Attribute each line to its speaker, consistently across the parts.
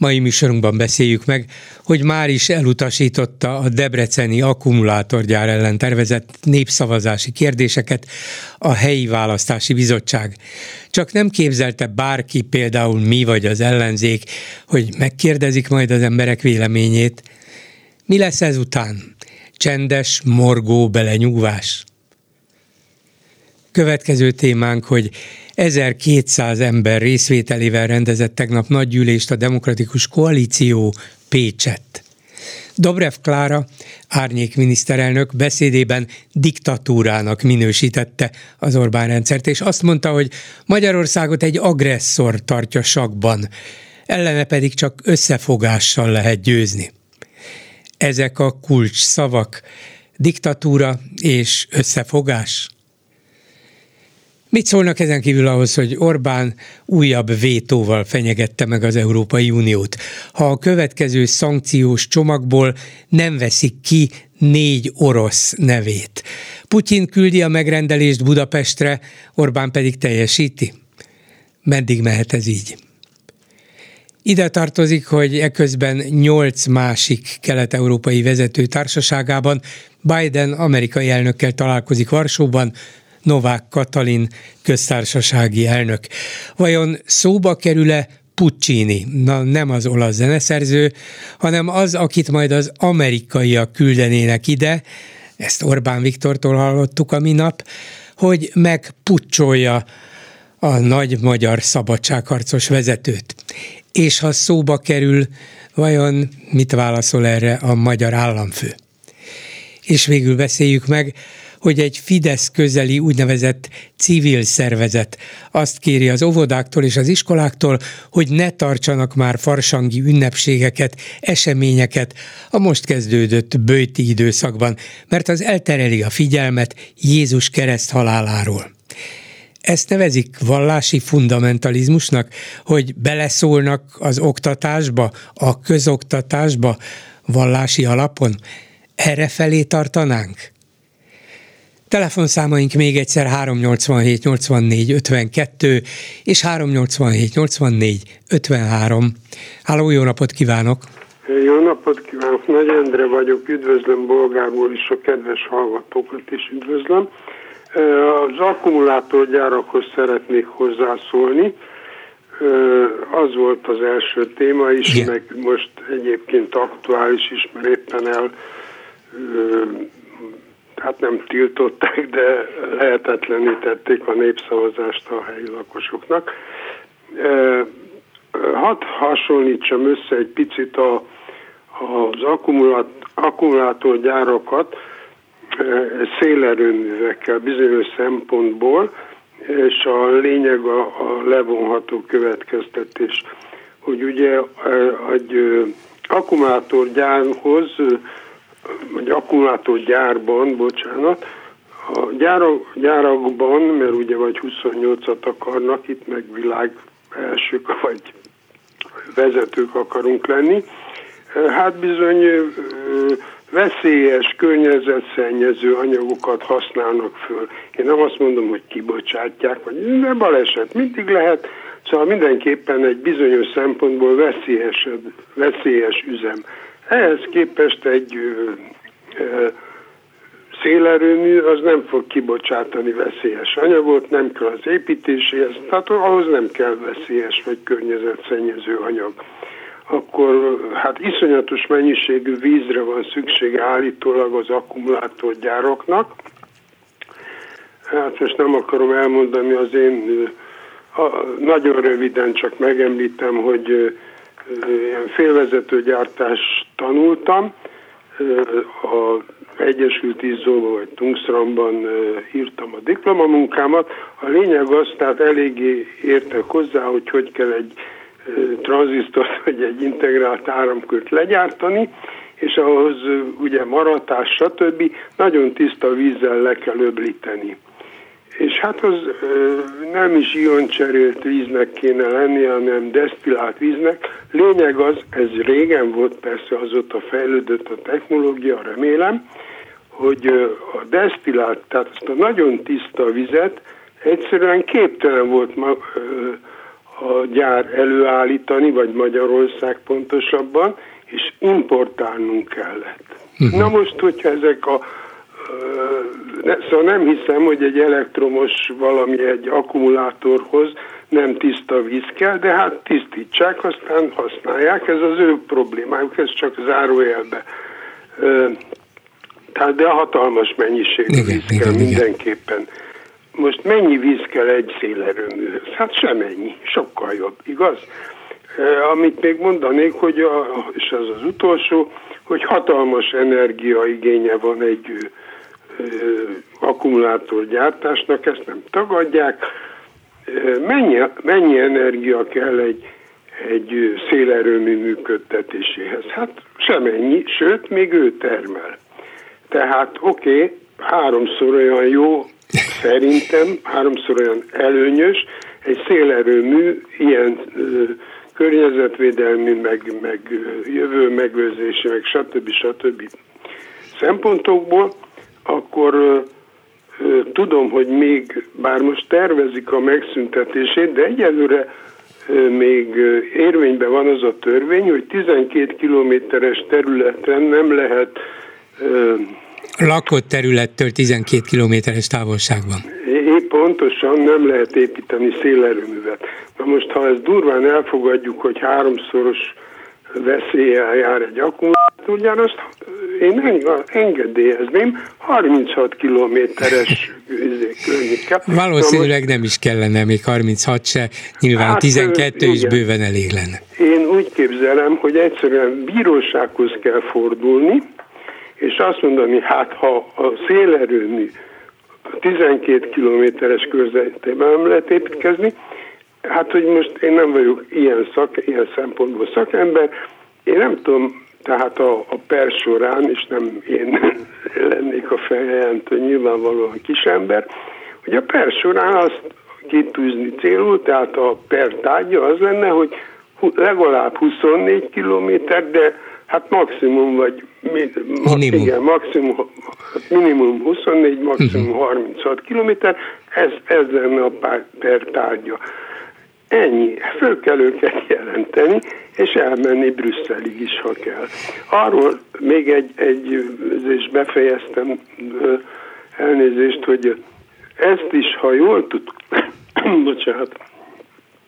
Speaker 1: Mai műsorunkban beszéljük meg, hogy már is elutasította a Debreceni akkumulátorgyár ellen tervezett népszavazási kérdéseket a helyi választási bizottság. Csak nem képzelte bárki, például mi vagy az ellenzék, hogy megkérdezik majd az emberek véleményét. Mi lesz ezután? Csendes, morgó belenyugvás? Következő témánk, hogy 1200 ember részvételével rendezett tegnap nagygyűlést a Demokratikus Koalíció Pécsett. Dobrev Klára, árnyék miniszterelnök beszédében diktatúrának minősítette az Orbán rendszert, és azt mondta, hogy Magyarországot egy agresszor tartja sakban, ellene pedig csak összefogással lehet győzni. Ezek a kulcs szavak, diktatúra és összefogás – Mit szólnak ezen kívül ahhoz, hogy Orbán újabb vétóval fenyegette meg az Európai Uniót? Ha a következő szankciós csomagból nem veszik ki négy orosz nevét. Putyin küldi a megrendelést Budapestre, Orbán pedig teljesíti? Meddig mehet ez így? Ide tartozik, hogy eközben nyolc másik kelet-európai vezető társaságában Biden amerikai elnökkel találkozik Varsóban, Novák Katalin köztársasági elnök. Vajon szóba kerül-e Puccini, na nem az olasz zeneszerző, hanem az, akit majd az amerikaiak küldenének ide, ezt Orbán Viktortól hallottuk a minap, hogy megpucsolja a nagy magyar szabadságharcos vezetőt. És ha szóba kerül, vajon mit válaszol erre a magyar államfő? És végül beszéljük meg, hogy egy Fidesz közeli úgynevezett civil szervezet azt kéri az óvodáktól és az iskoláktól, hogy ne tartsanak már farsangi ünnepségeket, eseményeket a most kezdődött bőti időszakban, mert az eltereli a figyelmet Jézus kereszt haláláról. Ezt nevezik vallási fundamentalizmusnak, hogy beleszólnak az oktatásba, a közoktatásba, vallási alapon? Erre felé tartanánk? Telefonszámaink még egyszer 387 84 52 és 387 84 53. Háló, jó napot kívánok!
Speaker 2: Jó napot kívánok! Nagy Endre vagyok, üdvözlöm Bolgárból is, a kedves hallgatókat is üdvözlöm. Az akkumulátorgyárakhoz szeretnék hozzászólni. Az volt az első téma is, Igen. meg most egyébként aktuális is, mert éppen el hát nem tiltották, de lehetetlenítették a népszavazást a helyi lakosoknak. Hadd hasonlítsam össze egy picit a, az akkumulát, akkumulátorgyárakat szélerőművekkel bizonyos szempontból, és a lényeg a, a levonható következtetés, hogy ugye egy akkumulátorgyárhoz vagy akkumulátorgyárban, bocsánat, a gyárak, gyárakban, mert ugye vagy 28-at akarnak, itt meg világ elsők vagy vezetők akarunk lenni, hát bizony veszélyes, környezetszennyező anyagokat használnak föl. Én nem azt mondom, hogy kibocsátják, vagy de baleset mindig lehet, szóval mindenképpen egy bizonyos szempontból veszélyesebb, veszélyes üzem. Ehhez képest egy szélerőmű az nem fog kibocsátani veszélyes anyagot, nem kell az építéséhez, tehát ahhoz nem kell veszélyes vagy környezetszennyező anyag. Akkor hát iszonyatos mennyiségű vízre van szüksége állítólag az akkumulátorgyáraknak. Hát most nem akarom elmondani az én, a, nagyon röviden csak megemlítem, hogy ilyen félvezetőgyártást tanultam, a Egyesült Izzóban vagy Tungsramban írtam a diplomamunkámat. A lényeg az, tehát eléggé értek hozzá, hogy hogy kell egy tranzisztort vagy egy integrált áramkört legyártani, és ahhoz ugye maratás, stb. nagyon tiszta vízzel le kell öblíteni. És hát az nem is ioncserélt víznek kéne lenni, hanem desztillált víznek. Lényeg az, ez régen volt, persze azóta fejlődött a technológia, remélem, hogy a desztillált, tehát azt a nagyon tiszta vizet egyszerűen képtelen volt ma, a gyár előállítani, vagy Magyarország pontosabban, és importálnunk kellett. Uh-huh. Na most, hogyha ezek a szóval nem hiszem, hogy egy elektromos valami egy akkumulátorhoz nem tiszta víz kell, de hát tisztítsák, aztán használják, ez az ő problémájuk, ez csak zárójelbe. Tehát de hatalmas mennyiség igen, víz igen, kell igen, mindenképpen. Most mennyi víz kell egy szélerőműhöz? Hát semennyi, sokkal jobb, igaz? Amit még mondanék, hogy a, és ez az utolsó, hogy hatalmas energiaigénye van egy akkumulátorgyártásnak, ezt nem tagadják. Mennyi, mennyi energia kell egy, egy szélerőmű működtetéséhez? Hát semennyi, sőt, még ő termel. Tehát oké, okay, háromszor olyan jó, szerintem, háromszor olyan előnyös, egy szélerőmű ilyen környezetvédelmi, meg, meg jövő megőrzési, meg stb. stb. szempontokból, akkor tudom, hogy még, bár most tervezik a megszüntetését, de egyelőre még érvényben van az a törvény, hogy 12 kilométeres területen nem lehet
Speaker 1: Lakott területtől 12 kilométeres távolságban.
Speaker 2: Épp pontosan nem lehet építeni szélerőművet. Na most, ha ezt durván elfogadjuk, hogy háromszoros veszéllyel jár egy akkumulátorgyár, azt én engedélyezném 36 kilométeres környékkel.
Speaker 1: Valószínűleg nem is kellene még 36 se, nyilván hát, 12 igen. is bőven elég lenne.
Speaker 2: Én úgy képzelem, hogy egyszerűen bírósághoz kell fordulni, és azt mondani, hát ha a szélerőmű 12 kilométeres körzetében nem lehet építkezni, hát hogy most én nem vagyok ilyen, szak, ilyen szempontból szakember, én nem tudom, tehát a, a per során, és nem én lennék a feljelentő, nyilvánvalóan kisember, hogy a per során azt kitűzni célul, tehát a per tárgya az lenne, hogy legalább 24 kilométer, de hát maximum vagy minimum. Igen, maximum, minimum 24, maximum uh-huh. 36 kilométer, ez, ez lenne a per tárgya. Ennyi. Föl kell őket jelenteni, és elmenni Brüsszelig is, ha kell. Arról még egy, egy és befejeztem elnézést, hogy ezt is, ha jól tud, bocsánat,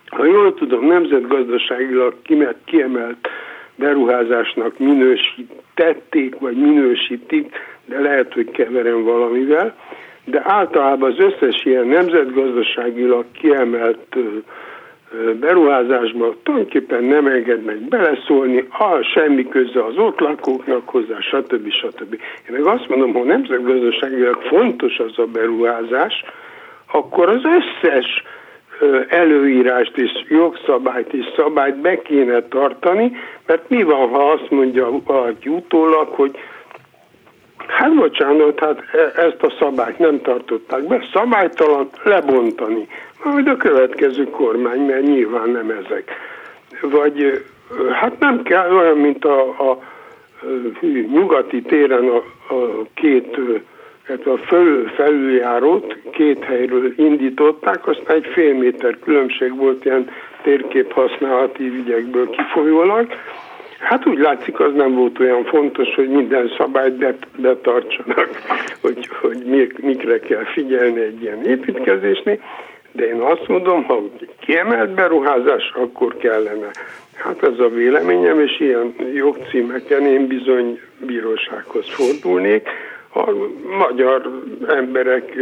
Speaker 2: ha jól tudom, nemzetgazdaságilag kiemelt beruházásnak minősítették, vagy minősítik, de lehet, hogy keverem valamivel, de általában az összes ilyen nemzetgazdaságilag kiemelt beruházásban tulajdonképpen nem engednek beleszólni, ha semmi köze az ott lakóknak hozzá, stb. stb. Én meg azt mondom, ha nemzetgazdaságilag fontos az a beruházás, akkor az összes előírást és jogszabályt és szabályt be kéne tartani, mert mi van, ha azt mondja valaki utólag, hogy hát bocsánat, hát e, ezt a szabályt nem tartották be, szabálytalan lebontani. Majd a következő kormány, mert nyilván nem ezek. Vagy hát nem kell olyan, mint a, a nyugati téren a, a két tehát a föl, felüljárót két helyről indították, aztán egy fél méter különbség volt ilyen térkép használati ügyekből kifolyólag. Hát úgy látszik, az nem volt olyan fontos, hogy minden szabályt betartsanak, hogy, hogy mikre kell figyelni egy ilyen építkezésnél, de én azt mondom, ha kiemelt beruházás, akkor kellene. Hát ez a véleményem, és ilyen jogcímeken én bizony bírósághoz fordulnék, a magyar emberek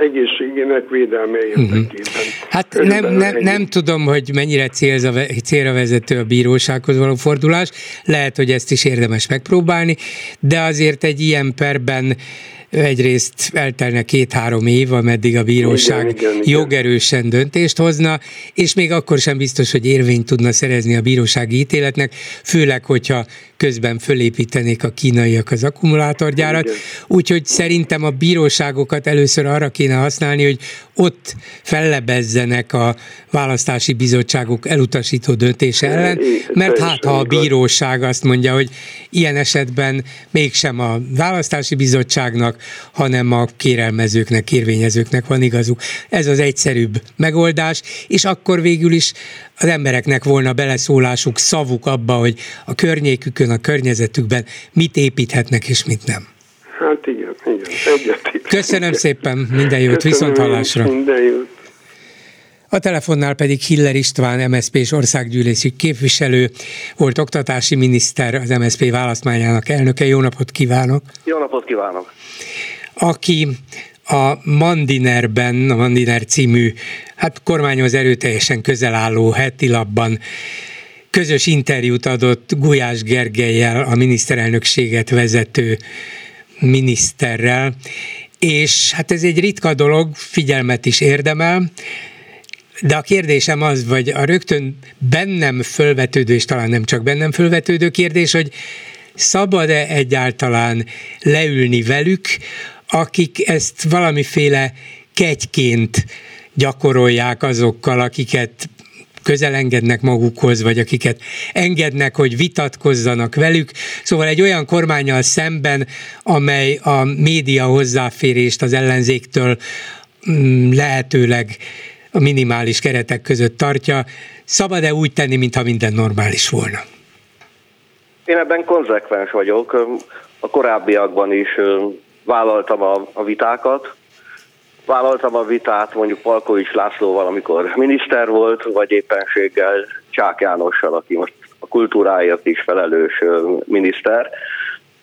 Speaker 2: egészségének védelme mhm. érdekében.
Speaker 1: Hát nem, nem, nem tudom, hogy mennyire célza, célra vezető a bírósághoz való fordulás, lehet, hogy ezt is érdemes megpróbálni, de azért egy ilyen perben egyrészt eltelne két-három év, ameddig a bíróság igen, igen, igen. jogerősen döntést hozna, és még akkor sem biztos, hogy érvényt tudna szerezni a bírósági ítéletnek, főleg, hogyha közben fölépítenék a kínaiak az akkumulátorgyárat. Úgyhogy szerintem a bíróságokat először arra kéne használni, hogy ott fellebezzenek a választási bizottságok elutasító döntése ellen, mert hát ha a bíróság azt mondja, hogy ilyen esetben mégsem a választási bizottságnak, hanem a kérelmezőknek, kérvényezőknek van igazuk. Ez az egyszerűbb megoldás, és akkor végül is az embereknek volna beleszólásuk, szavuk abba, hogy a környékükön, a környezetükben mit építhetnek és mit nem.
Speaker 2: Hát igen, igen, egyetért.
Speaker 1: Köszönöm szépen, minden jót, viszont hallásra.
Speaker 2: Minden jót.
Speaker 1: A telefonnál pedig Hiller István, MSZP-s országgyűlési képviselő, volt oktatási miniszter, az MSZP választmányának elnöke. Jó napot kívánok!
Speaker 3: Jó napot kívánok!
Speaker 1: Aki a Mandinerben, a Mandiner című, hát kormányhoz erőteljesen közel álló heti labban közös interjút adott Gulyás Gergelyel, a miniszterelnökséget vezető miniszterrel, és hát ez egy ritka dolog, figyelmet is érdemel, de a kérdésem az, vagy a rögtön bennem fölvetődő, és talán nem csak bennem fölvetődő kérdés, hogy szabad-e egyáltalán leülni velük, akik ezt valamiféle kegyként gyakorolják azokkal, akiket közel engednek magukhoz, vagy akiket engednek, hogy vitatkozzanak velük. Szóval egy olyan kormányal szemben, amely a média hozzáférést az ellenzéktől mm, lehetőleg a minimális keretek között tartja. Szabad-e úgy tenni, mintha minden normális volna?
Speaker 3: Én ebben konzekvens vagyok. A korábbiakban is vállaltam a, vitákat. Vállaltam a vitát mondjuk Palkovics Lászlóval, amikor miniszter volt, vagy éppenséggel Csák Jánossal, aki most a kultúráért is felelős miniszter.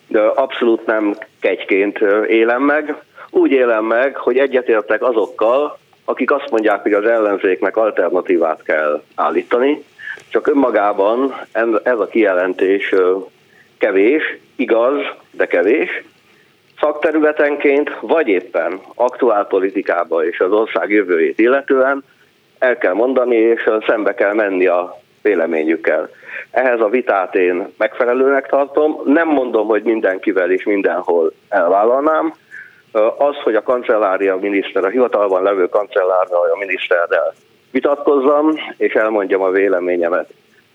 Speaker 3: De abszolút nem kegyként élem meg. Úgy élem meg, hogy egyetértek azokkal, akik azt mondják, hogy az ellenzéknek alternatívát kell állítani, csak önmagában ez a kijelentés kevés, igaz, de kevés. Szakterületenként, vagy éppen aktuál politikába és az ország jövőjét illetően el kell mondani, és szembe kell menni a véleményükkel. Ehhez a vitát én megfelelőnek tartom. Nem mondom, hogy mindenkivel és mindenhol elvállalnám, az, hogy a kancellária miniszter, a hivatalban levő kancellárral, a miniszterrel vitatkozzam, és elmondjam a véleményemet,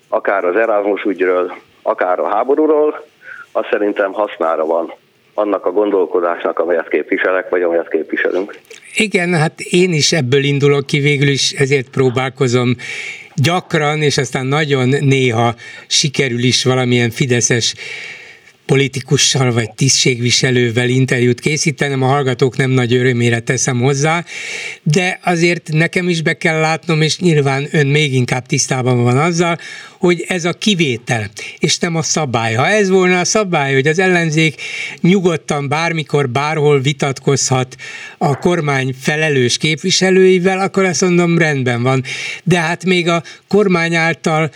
Speaker 3: akár az Erasmus ügyről, akár a háborúról, az szerintem hasznára van annak a gondolkodásnak, amelyet képviselek, vagy amelyet képviselünk.
Speaker 1: Igen, hát én is ebből indulok ki, végül is ezért próbálkozom gyakran, és aztán nagyon néha sikerül is valamilyen fideszes politikussal vagy tisztségviselővel interjút készítenem, a hallgatók nem nagy örömére teszem hozzá, de azért nekem is be kell látnom, és nyilván ön még inkább tisztában van azzal, hogy ez a kivétel, és nem a szabály. Ha ez volna a szabály, hogy az ellenzék nyugodtan bármikor, bárhol vitatkozhat a kormány felelős képviselőivel, akkor azt mondom, rendben van. De hát még a kormány által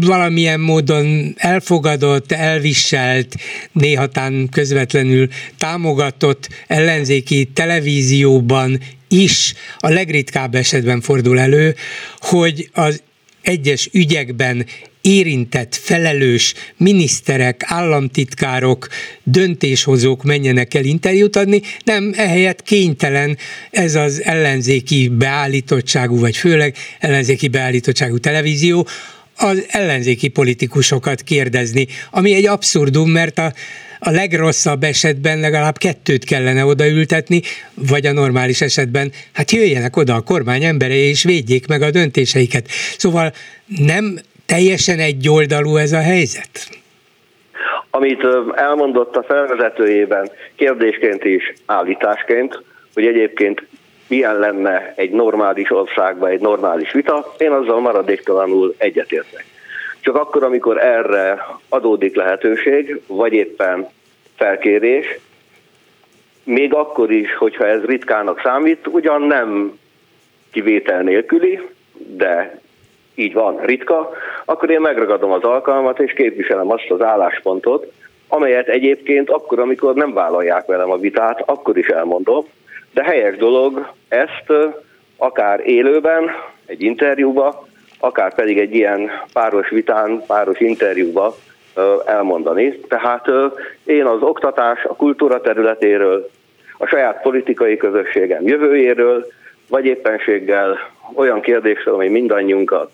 Speaker 1: valamilyen módon elfogadott, elviselt, néhatán közvetlenül támogatott ellenzéki televízióban is a legritkább esetben fordul elő, hogy az egyes ügyekben érintett, felelős miniszterek, államtitkárok, döntéshozók menjenek el interjút adni, nem ehelyett kénytelen ez az ellenzéki beállítottságú, vagy főleg ellenzéki beállítottságú televízió az ellenzéki politikusokat kérdezni, ami egy abszurdum, mert a a legrosszabb esetben legalább kettőt kellene odaültetni, vagy a normális esetben, hát jöjjenek oda a kormány emberei, és védjék meg a döntéseiket. Szóval nem teljesen egyoldalú ez a helyzet?
Speaker 3: Amit elmondott a felvezetőjében, kérdésként is állításként, hogy egyébként milyen lenne egy normális országban egy normális vita, én azzal maradéktalanul egyetértek. Csak akkor, amikor erre adódik lehetőség, vagy éppen felkérés, még akkor is, hogyha ez ritkának számít, ugyan nem kivétel nélküli, de így van, ritka, akkor én megragadom az alkalmat, és képviselem azt az álláspontot, amelyet egyébként akkor, amikor nem vállalják velem a vitát, akkor is elmondom, de helyes dolog ezt akár élőben, egy interjúba, akár pedig egy ilyen páros vitán, páros interjúba elmondani. Tehát én az oktatás, a kultúra területéről, a saját politikai közösségem jövőjéről, vagy éppenséggel olyan kérdésről, ami mindannyiunkat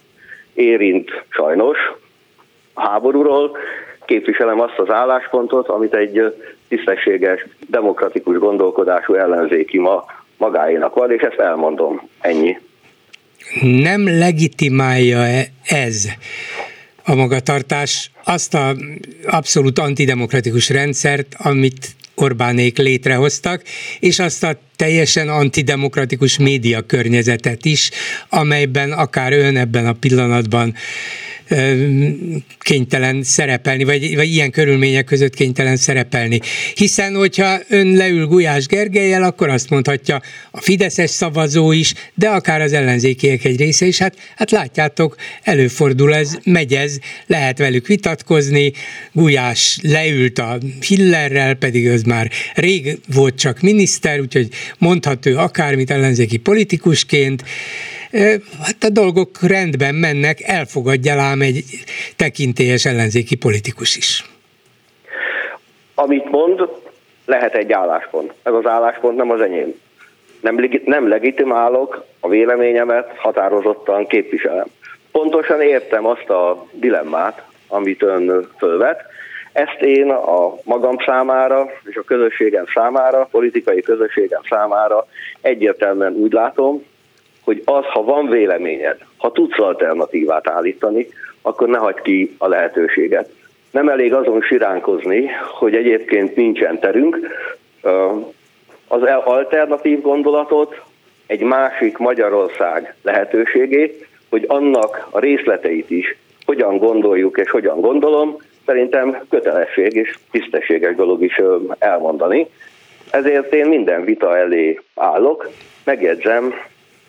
Speaker 3: érint sajnos, a háborúról, képviselem azt az álláspontot, amit egy tisztességes, demokratikus gondolkodású ellenzéki ma magáénak van, és ezt elmondom. Ennyi.
Speaker 1: Nem legitimálja ez a magatartás azt a abszolút antidemokratikus rendszert, amit Orbánék létrehoztak, és azt a teljesen antidemokratikus média környezetet is, amelyben akár ön ebben a pillanatban kénytelen szerepelni, vagy, vagy ilyen körülmények között kénytelen szerepelni. Hiszen, hogyha ön leül Gulyás Gergelyel, akkor azt mondhatja a Fideszes szavazó is, de akár az ellenzékiek egy része is, hát, hát látjátok, előfordul ez, megy ez, lehet velük vitatkozni, Gulyás leült a Hillerrel, pedig az már rég volt csak miniszter, úgyhogy mondhat ő akármit ellenzéki politikusként, hát a dolgok rendben mennek, elfogadja ám egy tekintélyes ellenzéki politikus is.
Speaker 3: Amit mond, lehet egy álláspont. Ez az álláspont nem az enyém. Nem, nem legitimálok a véleményemet, határozottan képviselem. Pontosan értem azt a dilemmát, amit ön fölvet. Ezt én a magam számára és a közösségem számára, politikai közösségem számára egyértelműen úgy látom, hogy az, ha van véleményed, ha tudsz alternatívát állítani, akkor ne hagyd ki a lehetőséget. Nem elég azon siránkozni, hogy egyébként nincsen terünk. Az alternatív gondolatot egy másik Magyarország lehetőségét, hogy annak a részleteit is hogyan gondoljuk és hogyan gondolom, szerintem kötelesség és tisztességes dolog is elmondani. Ezért én minden vita elé állok, megjegyzem,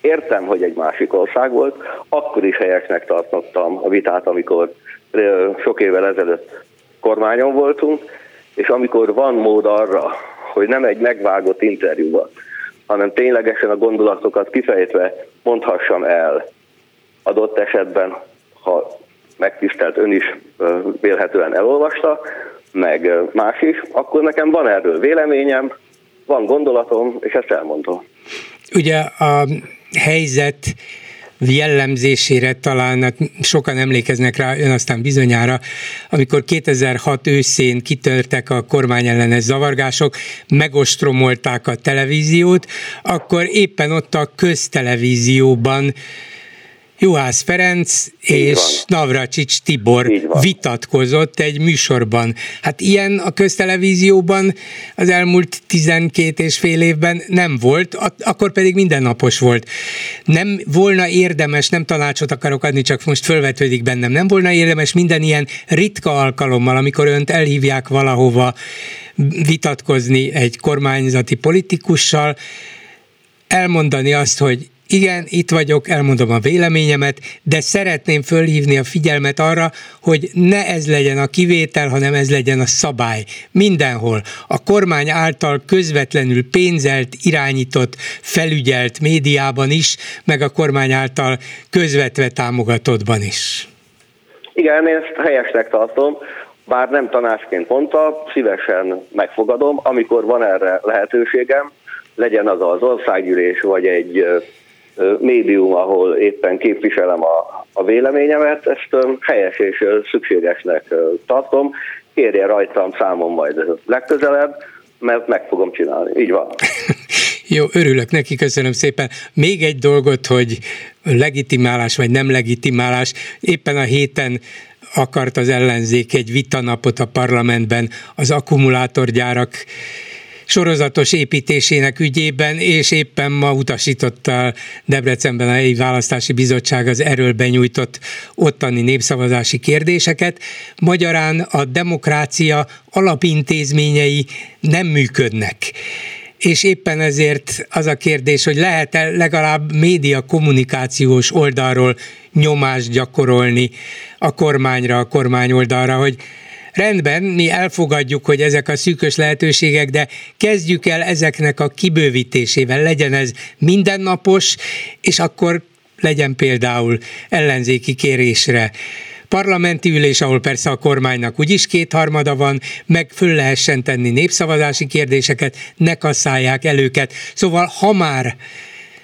Speaker 3: Értem, hogy egy másik ország volt, akkor is helyesnek tartottam a vitát, amikor sok évvel ezelőtt kormányon voltunk, és amikor van mód arra, hogy nem egy megvágott interjúban, hanem ténylegesen a gondolatokat kifejtve mondhassam el adott esetben, ha megtisztelt ön is vélhetően elolvasta, meg más is, akkor nekem van erről véleményem, van gondolatom, és ezt elmondom.
Speaker 1: Ugye a helyzet jellemzésére talán hát sokan emlékeznek rá, ön aztán bizonyára, amikor 2006 őszén kitörtek a kormányellenes zavargások, megostromolták a televíziót, akkor éppen ott a köztelevízióban Juhász Ferenc és Navracsics Tibor vitatkozott egy műsorban. Hát ilyen a köztelevízióban az elmúlt 12 és fél évben nem volt, akkor pedig mindennapos volt. Nem volna érdemes, nem tanácsot akarok adni, csak most fölvetődik bennem, nem volna érdemes minden ilyen ritka alkalommal, amikor önt elhívják valahova vitatkozni egy kormányzati politikussal, elmondani azt, hogy igen, itt vagyok, elmondom a véleményemet, de szeretném fölhívni a figyelmet arra, hogy ne ez legyen a kivétel, hanem ez legyen a szabály. Mindenhol. A kormány által közvetlenül pénzelt, irányított, felügyelt médiában is, meg a kormány által közvetve támogatottban is.
Speaker 3: Igen, én ezt helyesnek tartom, bár nem tanácsként mondta, szívesen megfogadom, amikor van erre lehetőségem, legyen az az országgyűlés, vagy egy médium, ahol éppen képviselem a, a véleményemet, ezt helyes és szükségesnek tartom. Kérje rajtam számom majd legközelebb, mert meg fogom csinálni. Így van.
Speaker 1: Jó, örülök neki, köszönöm szépen. Még egy dolgot, hogy legitimálás vagy nem legitimálás. Éppen a héten akart az ellenzék egy vitanapot a parlamentben az akkumulátorgyárak sorozatos építésének ügyében, és éppen ma utasította Debrecenben a helyi választási bizottság az erről benyújtott ottani népszavazási kérdéseket. Magyarán a demokrácia alapintézményei nem működnek és éppen ezért az a kérdés, hogy lehet-e legalább média kommunikációs oldalról nyomást gyakorolni a kormányra, a kormány oldalra, hogy rendben, mi elfogadjuk, hogy ezek a szűkös lehetőségek, de kezdjük el ezeknek a kibővítésével, legyen ez mindennapos, és akkor legyen például ellenzéki kérésre parlamenti ülés, ahol persze a kormánynak úgyis kétharmada van, meg föl lehessen tenni népszavazási kérdéseket, ne kasszálják el. Szóval ha már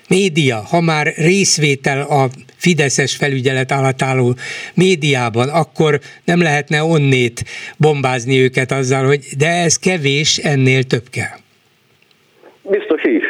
Speaker 1: média, ha már részvétel a Fideszes felügyelet alatt álló médiában, akkor nem lehetne onnét bombázni őket azzal, hogy de ez kevés, ennél több kell.
Speaker 3: Biztos is.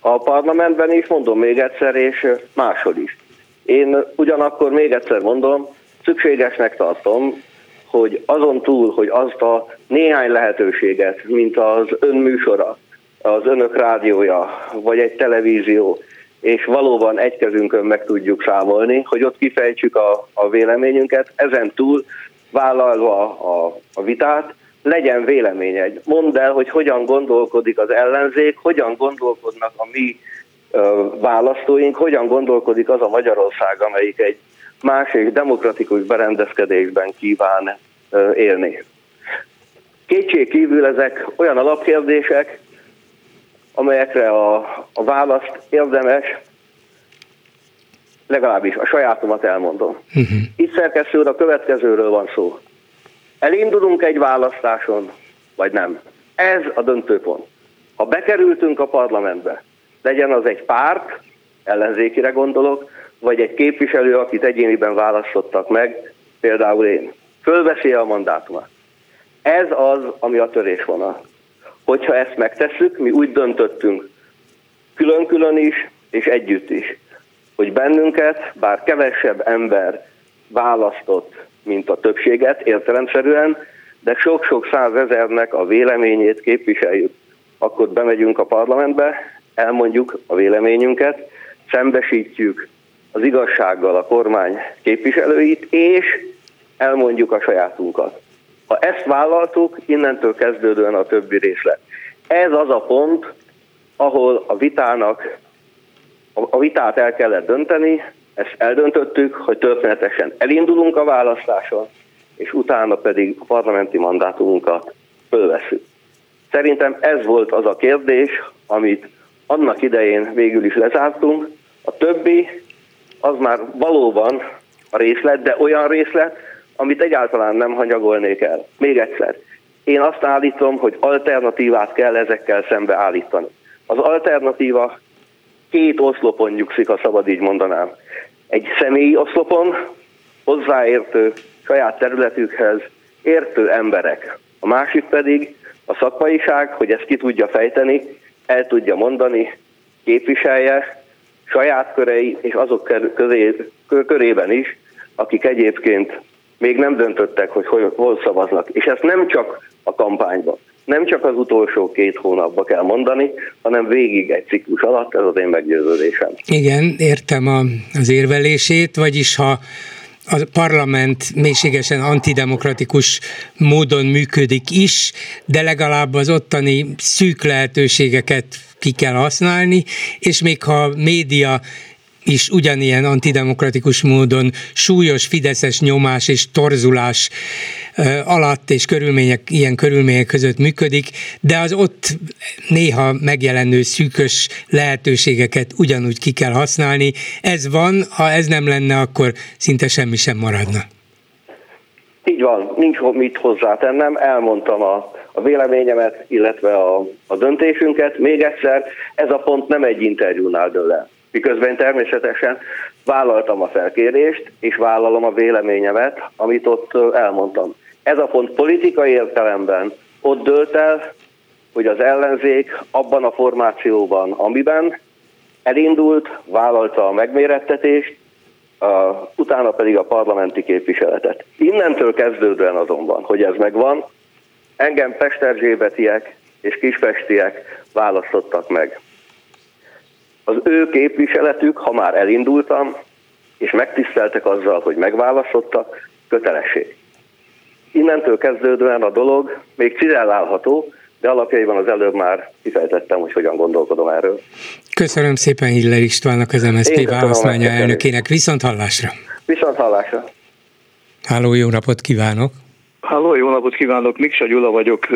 Speaker 3: A parlamentben is, mondom még egyszer, és máshol is. Én ugyanakkor még egyszer mondom, szükségesnek tartom, hogy azon túl, hogy azt a néhány lehetőséget, mint az ön műsora, az önök rádiója, vagy egy televízió, és valóban egy kezünkön meg tudjuk számolni, hogy ott kifejtsük a, a véleményünket, ezen túl vállalva a, a vitát, legyen véleménye. Mondd el, hogy hogyan gondolkodik az ellenzék, hogyan gondolkodnak a mi ö, választóink, hogyan gondolkodik az a Magyarország, amelyik egy más és demokratikus berendezkedésben kíván ö, élni. Kétség kívül ezek olyan alapkérdések, amelyekre a, a választ érdemes, legalábbis a sajátomat elmondom. Uh-huh. Itt szerkesztő a következőről van szó. Elindulunk egy választáson, vagy nem? Ez a döntőpont. Ha bekerültünk a parlamentbe, legyen az egy párt, ellenzékire gondolok, vagy egy képviselő, akit egyéniben választottak meg, például én, fölveszi a mandátumát. Ez az, ami a törésvonal. Hogyha ezt megtesszük, mi úgy döntöttünk, külön-külön is, és együtt is, hogy bennünket, bár kevesebb ember választott, mint a többséget értelemszerűen, de sok-sok százezernek a véleményét képviseljük. Akkor bemegyünk a parlamentbe, elmondjuk a véleményünket, szembesítjük az igazsággal a kormány képviselőit, és elmondjuk a sajátunkat. Ha ezt vállaltuk, innentől kezdődően a többi részlet. Ez az a pont, ahol a vitának, a vitát el kellett dönteni, ezt eldöntöttük, hogy történetesen elindulunk a választáson, és utána pedig a parlamenti mandátumunkat fölveszünk. Szerintem ez volt az a kérdés, amit annak idején végül is lezártunk. A többi az már valóban a részlet, de olyan részlet, amit egyáltalán nem hanyagolnék el. Még egyszer, én azt állítom, hogy alternatívát kell ezekkel szembe állítani. Az alternatíva két oszlopon nyugszik, ha szabad így mondanám. Egy személyi oszlopon hozzáértő saját területükhez értő emberek. A másik pedig a szakmaiság, hogy ezt ki tudja fejteni, el tudja mondani, képviselje saját körei és azok köré, körében is, akik egyébként még nem döntöttek, hogy hol, hol szavaznak. És ezt nem csak a kampányban, nem csak az utolsó két hónapban kell mondani, hanem végig egy ciklus alatt, ez az én meggyőződésem.
Speaker 1: Igen, értem a, az érvelését, vagyis ha a parlament mélységesen antidemokratikus módon működik is, de legalább az ottani szűk lehetőségeket ki kell használni, és még ha média is ugyanilyen antidemokratikus módon súlyos fideszes nyomás és torzulás alatt és körülmények, ilyen körülmények között működik, de az ott néha megjelenő szűkös lehetőségeket ugyanúgy ki kell használni. Ez van, ha ez nem lenne, akkor szinte semmi sem maradna.
Speaker 3: Így van, nincs mit hozzátennem, elmondtam a, a véleményemet, illetve a, a döntésünket. Még egyszer, ez a pont nem egy interjúnál dől el miközben természetesen vállaltam a felkérést, és vállalom a véleményemet, amit ott elmondtam. Ez a pont politikai értelemben ott dölt el, hogy az ellenzék abban a formációban, amiben elindult, vállalta a megmérettetést, uh, utána pedig a parlamenti képviseletet. Innentől kezdődően azonban, hogy ez megvan, engem Pesterzsébetiek és Kispestiek választottak meg az ő képviseletük, ha már elindultam, és megtiszteltek azzal, hogy megválasztottak, kötelesség. Innentől kezdődően a dolog még cizellálható, de alapjaiban az előbb már kifejtettem, hogy hogyan gondolkodom erről.
Speaker 1: Köszönöm szépen Hiller Istvánnak, az MSZP választmánya elnökének. Viszont hallásra!
Speaker 3: Viszont hallásra!
Speaker 1: Háló, jó napot kívánok!
Speaker 4: Halló, jó napot kívánok, Miksa Gyula vagyok,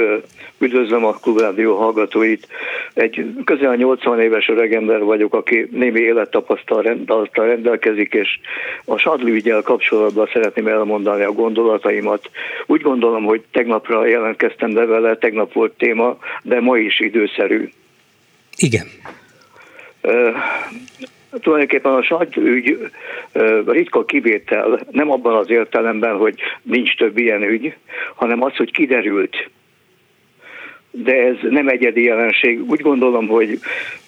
Speaker 4: üdvözlöm a Klubrádió hallgatóit. Egy közel 80 éves öregember vagyok, aki némi élettapasztalattal rendelkezik, és a Sadli ügyel kapcsolatban szeretném elmondani a gondolataimat. Úgy gondolom, hogy tegnapra jelentkeztem be vele, tegnap volt téma, de ma is időszerű.
Speaker 1: Igen
Speaker 4: tulajdonképpen a Sagy ügy ritka kivétel, nem abban az értelemben, hogy nincs több ilyen ügy, hanem az, hogy kiderült. De ez nem egyedi jelenség. Úgy gondolom, hogy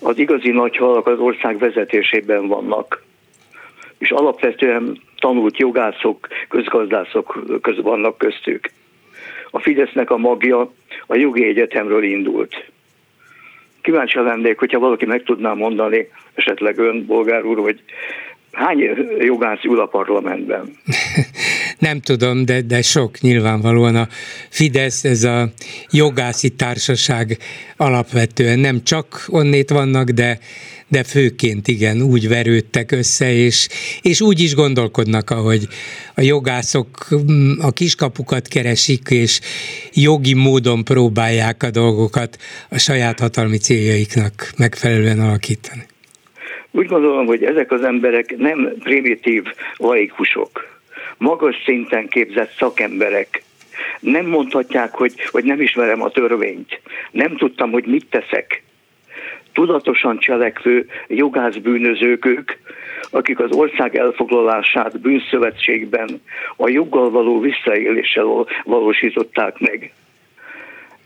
Speaker 4: az igazi nagy halak az ország vezetésében vannak. És alapvetően tanult jogászok, közgazdászok köz vannak köztük. A Fidesznek a magja a jogi egyetemről indult kíváncsi lennék, hogyha valaki meg tudná mondani, esetleg ön, bolgár úr, hogy hány jogász ül a parlamentben?
Speaker 1: Nem tudom, de, de sok nyilvánvalóan a Fidesz, ez a jogászi társaság alapvetően nem csak onnét vannak, de de főként igen, úgy verődtek össze, és, és úgy is gondolkodnak, ahogy a jogászok mm, a kiskapukat keresik, és jogi módon próbálják a dolgokat a saját hatalmi céljaiknak megfelelően alakítani.
Speaker 4: Úgy gondolom, hogy ezek az emberek nem primitív laikusok, magas szinten képzett szakemberek, nem mondhatják, hogy, hogy nem ismerem a törvényt, nem tudtam, hogy mit teszek. Tudatosan cselekvő jogászbűnözők ők, akik az ország elfoglalását bűnszövetségben a joggal való visszaéléssel valósították meg.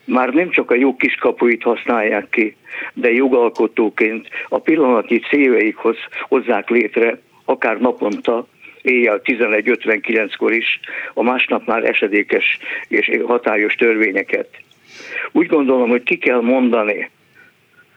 Speaker 4: Már nem csak a jog kiskapuit használják ki, de jogalkotóként a pillanatnyi céljaikhoz hozzák létre, akár naponta, éjjel 11.59-kor is, a másnap már esedékes és hatályos törvényeket. Úgy gondolom, hogy ki kell mondani,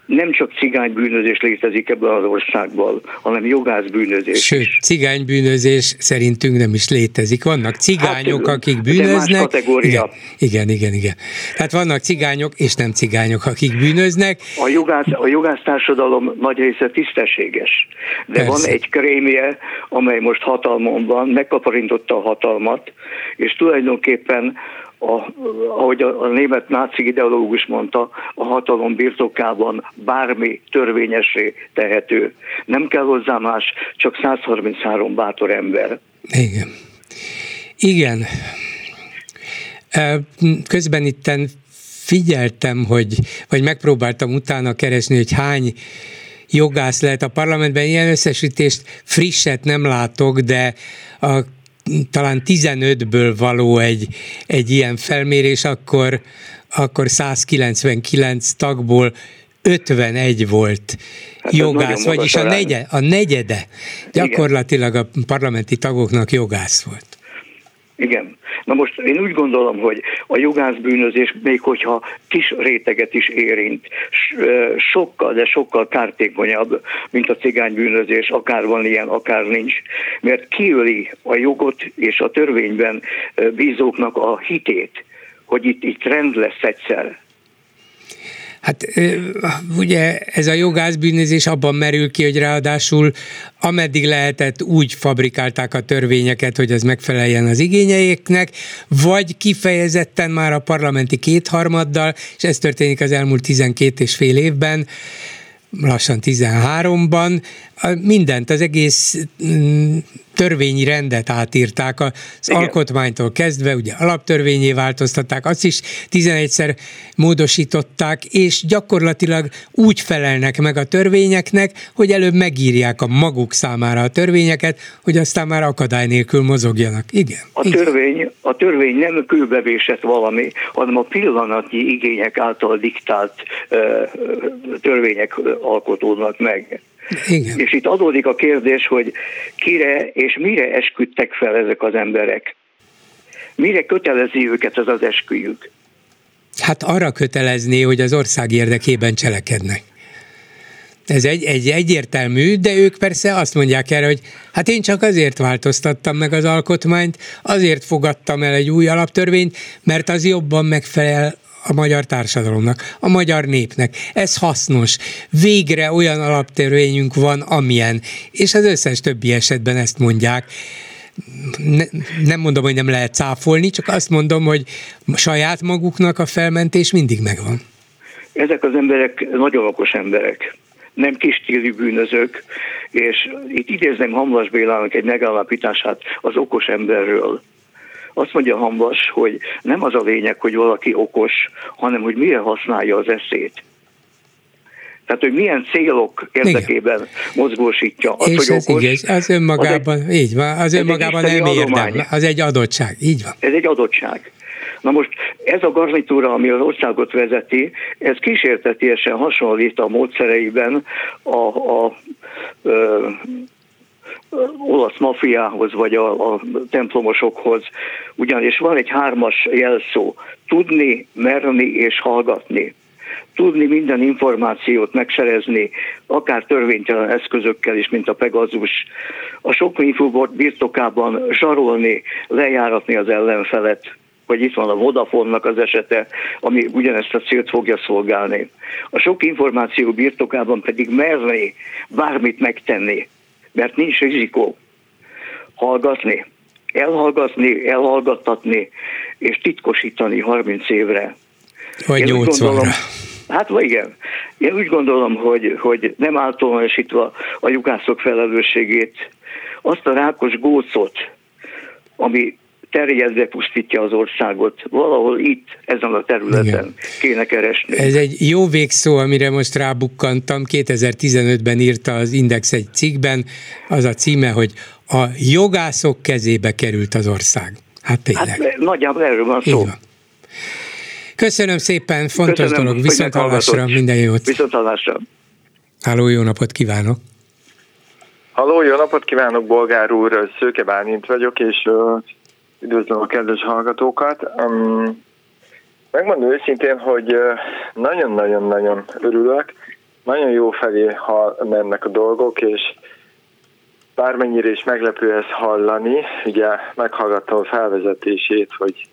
Speaker 4: nem csak cigánybűnözés létezik ebben az országban, hanem jogászbűnözés
Speaker 1: Sőt, cigánybűnözés szerintünk nem is létezik. Vannak cigányok, hát, akik bűnöznek.
Speaker 4: kategória.
Speaker 1: Igen, igen, igen, igen. Tehát vannak cigányok és nem cigányok, akik bűnöznek.
Speaker 4: A jogász, a jogász társadalom nagy része tisztességes, de Persze. van egy krémje, amely most hatalmon van, megkaparintotta a hatalmat, és tulajdonképpen a, ahogy a, a német náci ideológus mondta, a hatalom birtokában bármi törvényesé tehető. Nem kell hozzá más, csak 133 bátor ember.
Speaker 1: Igen. Igen. Közben itten figyeltem, hogy, vagy megpróbáltam utána keresni, hogy hány jogász lehet a parlamentben. Ilyen összesítést frisset nem látok, de a talán 15-ből való egy, egy ilyen felmérés, akkor, akkor 199 tagból 51 volt hát jogász, vagyis a, negye, a negyede gyakorlatilag a parlamenti tagoknak jogász volt.
Speaker 4: Igen. Na most én úgy gondolom, hogy a jogászbűnözés, még hogyha kis réteget is érint, sokkal, de sokkal kártékonyabb, mint a cigánybűnözés, akár van ilyen, akár nincs, mert kiöli a jogot és a törvényben bízóknak a hitét, hogy itt, itt rend lesz egyszer.
Speaker 1: Hát ugye ez a jogászbűnözés abban merül ki, hogy ráadásul ameddig lehetett úgy fabrikálták a törvényeket, hogy az megfeleljen az igényeiknek, vagy kifejezetten már a parlamenti kétharmaddal, és ez történik az elmúlt 12 és fél évben, lassan 13-ban, mindent, az egész mm, törvényi rendet átírták, az Igen. alkotmánytól kezdve, ugye alaptörvényé változtatták, azt is 11-szer módosították, és gyakorlatilag úgy felelnek meg a törvényeknek, hogy előbb megírják a maguk számára a törvényeket, hogy aztán már akadály nélkül mozogjanak. Igen.
Speaker 4: A törvény, a törvény nem kőbevésett valami, hanem a pillanatnyi igények által diktált uh, törvények alkotódnak meg. Igen. És itt adódik a kérdés, hogy kire és mire esküdtek fel ezek az emberek. Mire kötelezi őket ez az esküjük?
Speaker 1: Hát arra kötelezné, hogy az ország érdekében cselekednek. Ez egy, egy egyértelmű, de ők persze azt mondják erre, hogy hát én csak azért változtattam meg az alkotmányt, azért fogadtam el egy új alaptörvényt, mert az jobban megfelel a magyar társadalomnak, a magyar népnek. Ez hasznos. Végre olyan alaptörvényünk van, amilyen. És az összes többi esetben ezt mondják. ne, nem mondom, hogy nem lehet cáfolni, csak azt mondom, hogy saját maguknak a felmentés mindig megvan.
Speaker 4: Ezek az emberek nagyon okos emberek nem kistílű bűnözők, és itt idézném Hamvas Bélának egy megállapítását az okos emberről. Azt mondja Hamvas, hogy nem az a lényeg, hogy valaki okos, hanem hogy mire használja az eszét. Tehát, hogy milyen célok érdekében Igen. mozgósítja.
Speaker 1: Az, És hogy ez okos, igaz, az önmagában, az egy, így van, az önmagában nem érdem, az egy adottság, így van.
Speaker 4: Ez egy adottság. Na most ez a garnitúra, ami az országot vezeti, ez kísértetiesen hasonlít a módszereiben a, a, a olasz mafiához, vagy a, a templomosokhoz, ugyanis van egy hármas jelszó, tudni, merni és hallgatni. Tudni minden információt megszerezni, akár törvénytelen eszközökkel is, mint a Pegazus, a sok infóbort birtokában zsarolni, lejáratni az ellenfelet, vagy itt van a Vodafone-nak az esete, ami ugyanezt a célt fogja szolgálni. A sok információ birtokában pedig merni bármit megtenni, mert nincs rizikó. Hallgatni, elhallgatni, elhallgattatni, és titkosítani 30 évre.
Speaker 1: Vagy 80-ra.
Speaker 4: Hát igen. Én úgy gondolom, hogy, hogy nem általánosítva a jugászok felelősségét, azt a rákos gócot, ami terjedve pusztítja az országot. Valahol itt, ezen a területen Igen. kéne keresni.
Speaker 1: Ez egy jó végszó, amire most rábukkantam. 2015-ben írta az Index egy cikkben, az a címe, hogy a jogászok kezébe került az ország. Hát tényleg. Hát,
Speaker 4: nagyjából erről van szó.
Speaker 1: Köszönöm szépen, fontos Köszönöm, dolog. Viszontalásra, minden jót.
Speaker 4: Viszontalásra.
Speaker 1: Háló, jó napot kívánok!
Speaker 5: Halló, jó napot kívánok, Bolgár úr, Szőke Bálint vagyok, és uh, üdvözlöm a kedves hallgatókat. Um, megmondom őszintén, hogy nagyon-nagyon-nagyon örülök, nagyon jó felé ha mennek a dolgok, és bármennyire is meglepő ezt hallani, ugye meghallgattam a felvezetését, hogy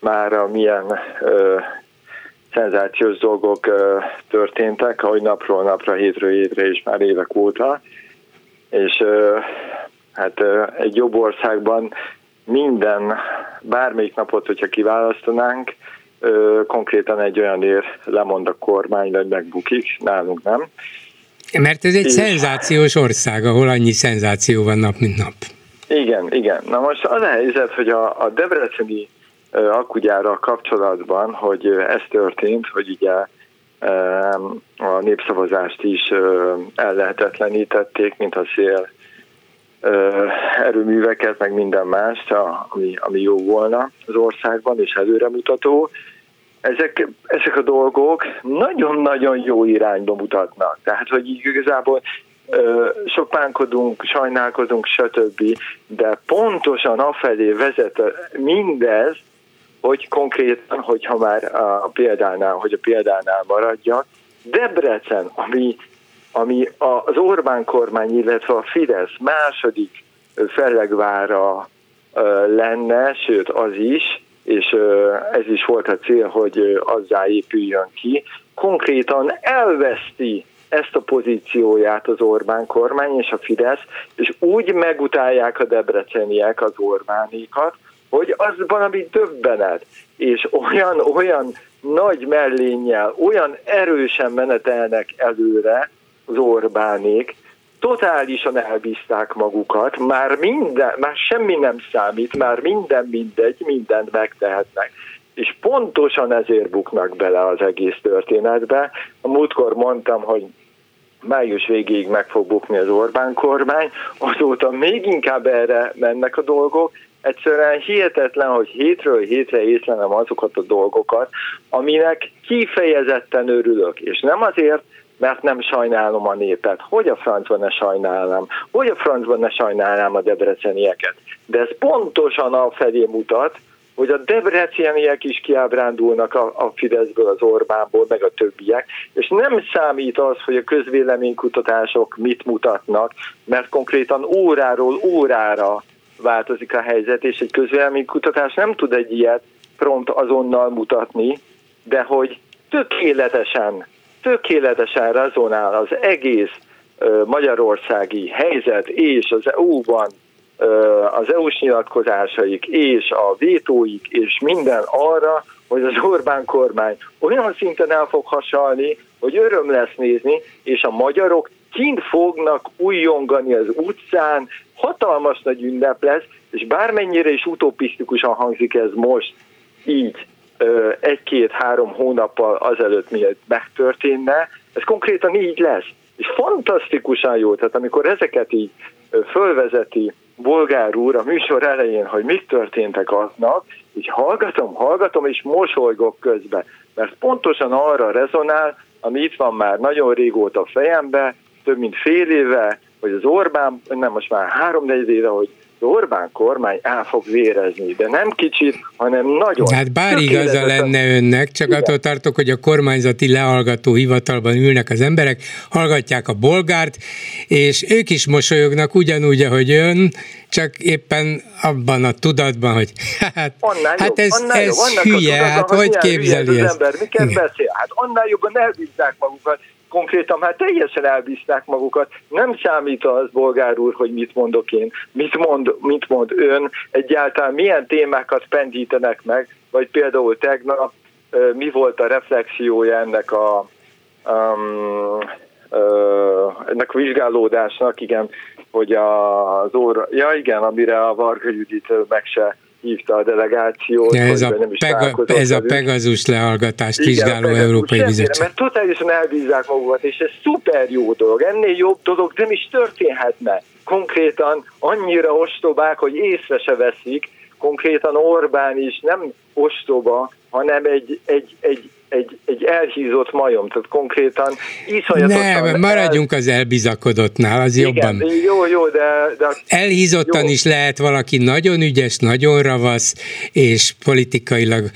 Speaker 5: már a milyen ö, szenzációs dolgok ö, történtek, ahogy napról napra, hétről hétre és már évek óta, és ö, hát ö, egy jobb országban minden, bármelyik napot, hogyha kiválasztanánk, konkrétan egy olyan ér lemond a kormány, vagy megbukik, nálunk nem.
Speaker 1: Mert ez egy és... szenzációs ország, ahol annyi szenzáció van nap, mint nap.
Speaker 5: Igen, igen. Na most az a helyzet, hogy a, a Debreceni akkugyára kapcsolatban, hogy ez történt, hogy ugye a népszavazást is ellehetetlenítették, mint a szél erőműveket, meg minden mást, ami, ami jó volna az országban, és előremutató. Ezek, ezek a dolgok nagyon-nagyon jó irányba mutatnak. Tehát, hogy igazából sopánkodunk, sajnálkozunk, stb. De pontosan afelé vezet mindez, hogy konkrétan, hogyha már a példánál, hogy a példánál maradjak, Debrecen, ami, ami az Orbán kormány, illetve a Fidesz második fellegvára lenne, sőt az is, és ez is volt a cél, hogy azzá épüljön ki, konkrétan elveszti ezt a pozícióját az Orbán kormány és a Fidesz, és úgy megutálják a debreceniek az Orbánékat, hogy az valami döbbenet, és olyan, olyan nagy mellénnyel, olyan erősen menetelnek előre az Orbánék, totálisan elbízták magukat, már minden, már semmi nem számít, már minden mindegy, mindent megtehetnek. És pontosan ezért buknak bele az egész történetbe. A múltkor mondtam, hogy május végéig meg fog bukni az Orbán kormány, azóta még inkább erre mennek a dolgok, egyszerűen hihetetlen, hogy hétről hétre észlelem azokat a dolgokat, aminek kifejezetten örülök, és nem azért, mert nem sajnálom a népet. Hogy a francban ne sajnálnám? Hogy a francban ne sajnálnám a debrecenieket? De ez pontosan a felé mutat, hogy a debreceniek is kiábrándulnak a, a Fideszből, az Orbánból, meg a többiek, és nem számít az, hogy a közvéleménykutatások mit mutatnak, mert konkrétan óráról órára változik a helyzet, és egy közvéleménykutatás nem tud egy ilyet prompt azonnal mutatni, de hogy tökéletesen, tökéletesen rezonál az egész magyarországi helyzet és az EU-ban az EU-s nyilatkozásaik és a vétóik és minden arra, hogy az Orbán kormány olyan szinten el fog hasalni, hogy öröm lesz nézni, és a magyarok kint fognak újongani az utcán, hatalmas nagy ünnep lesz, és bármennyire is utopisztikusan hangzik ez most, így egy-két-három hónappal azelőtt, mielőtt megtörténne, ez konkrétan így lesz. És fantasztikusan jó, tehát amikor ezeket így fölvezeti Bolgár úr a műsor elején, hogy mit történtek aznak, így hallgatom, hallgatom, és mosolygok közben, mert pontosan arra rezonál, ami itt van már nagyon régóta fejembe, több mint fél éve, hogy az Orbán, nem most már három éve, hogy Orbán kormány el fog vérezni, de nem kicsit, hanem nagyon.
Speaker 1: Hát bár igaza lenne önnek, csak Igen. attól tartok, hogy a kormányzati lehallgató hivatalban ülnek az emberek, hallgatják a bolgárt, és ők is mosolyognak ugyanúgy, ahogy ön, csak éppen abban a tudatban, hogy hát, annál hát ez, annál ez jobb, hülye, hát hogy képzeli ezt?
Speaker 5: Ember, miket beszél? Hát annál jobban elbízzák magukat, konkrétan már teljesen elbízták magukat. Nem számít az, bolgár úr, hogy mit mondok én, mit mond, mit mond ön, egyáltalán milyen témákat pendítenek meg, vagy például tegnap mi volt a reflexiója ennek a um, ennek a vizsgálódásnak, igen, hogy az óra, ja igen, amire a Varga Judit meg se hívta a delegációt. Ja,
Speaker 1: ez, a, nem is pega, ez a Pegazus lehallgatást Igen, vizsgáló Pegazus Európai Bizottság.
Speaker 5: Mert totálisan elbízzák magukat, és ez szuper jó dolog. Ennél jobb dolog nem is történhetne. Konkrétan annyira ostobák, hogy észre se veszik, konkrétan Orbán is nem ostoba, hanem egy, egy, egy, egy, egy elhízott majom, tehát konkrétan
Speaker 1: iszonyatosan... Nem, maradjunk el... az elbizakodottnál, az Igen, jobban.
Speaker 5: Jó, jó, de... de
Speaker 1: Elhízottan jó. is lehet valaki nagyon ügyes, nagyon ravasz, és politikailag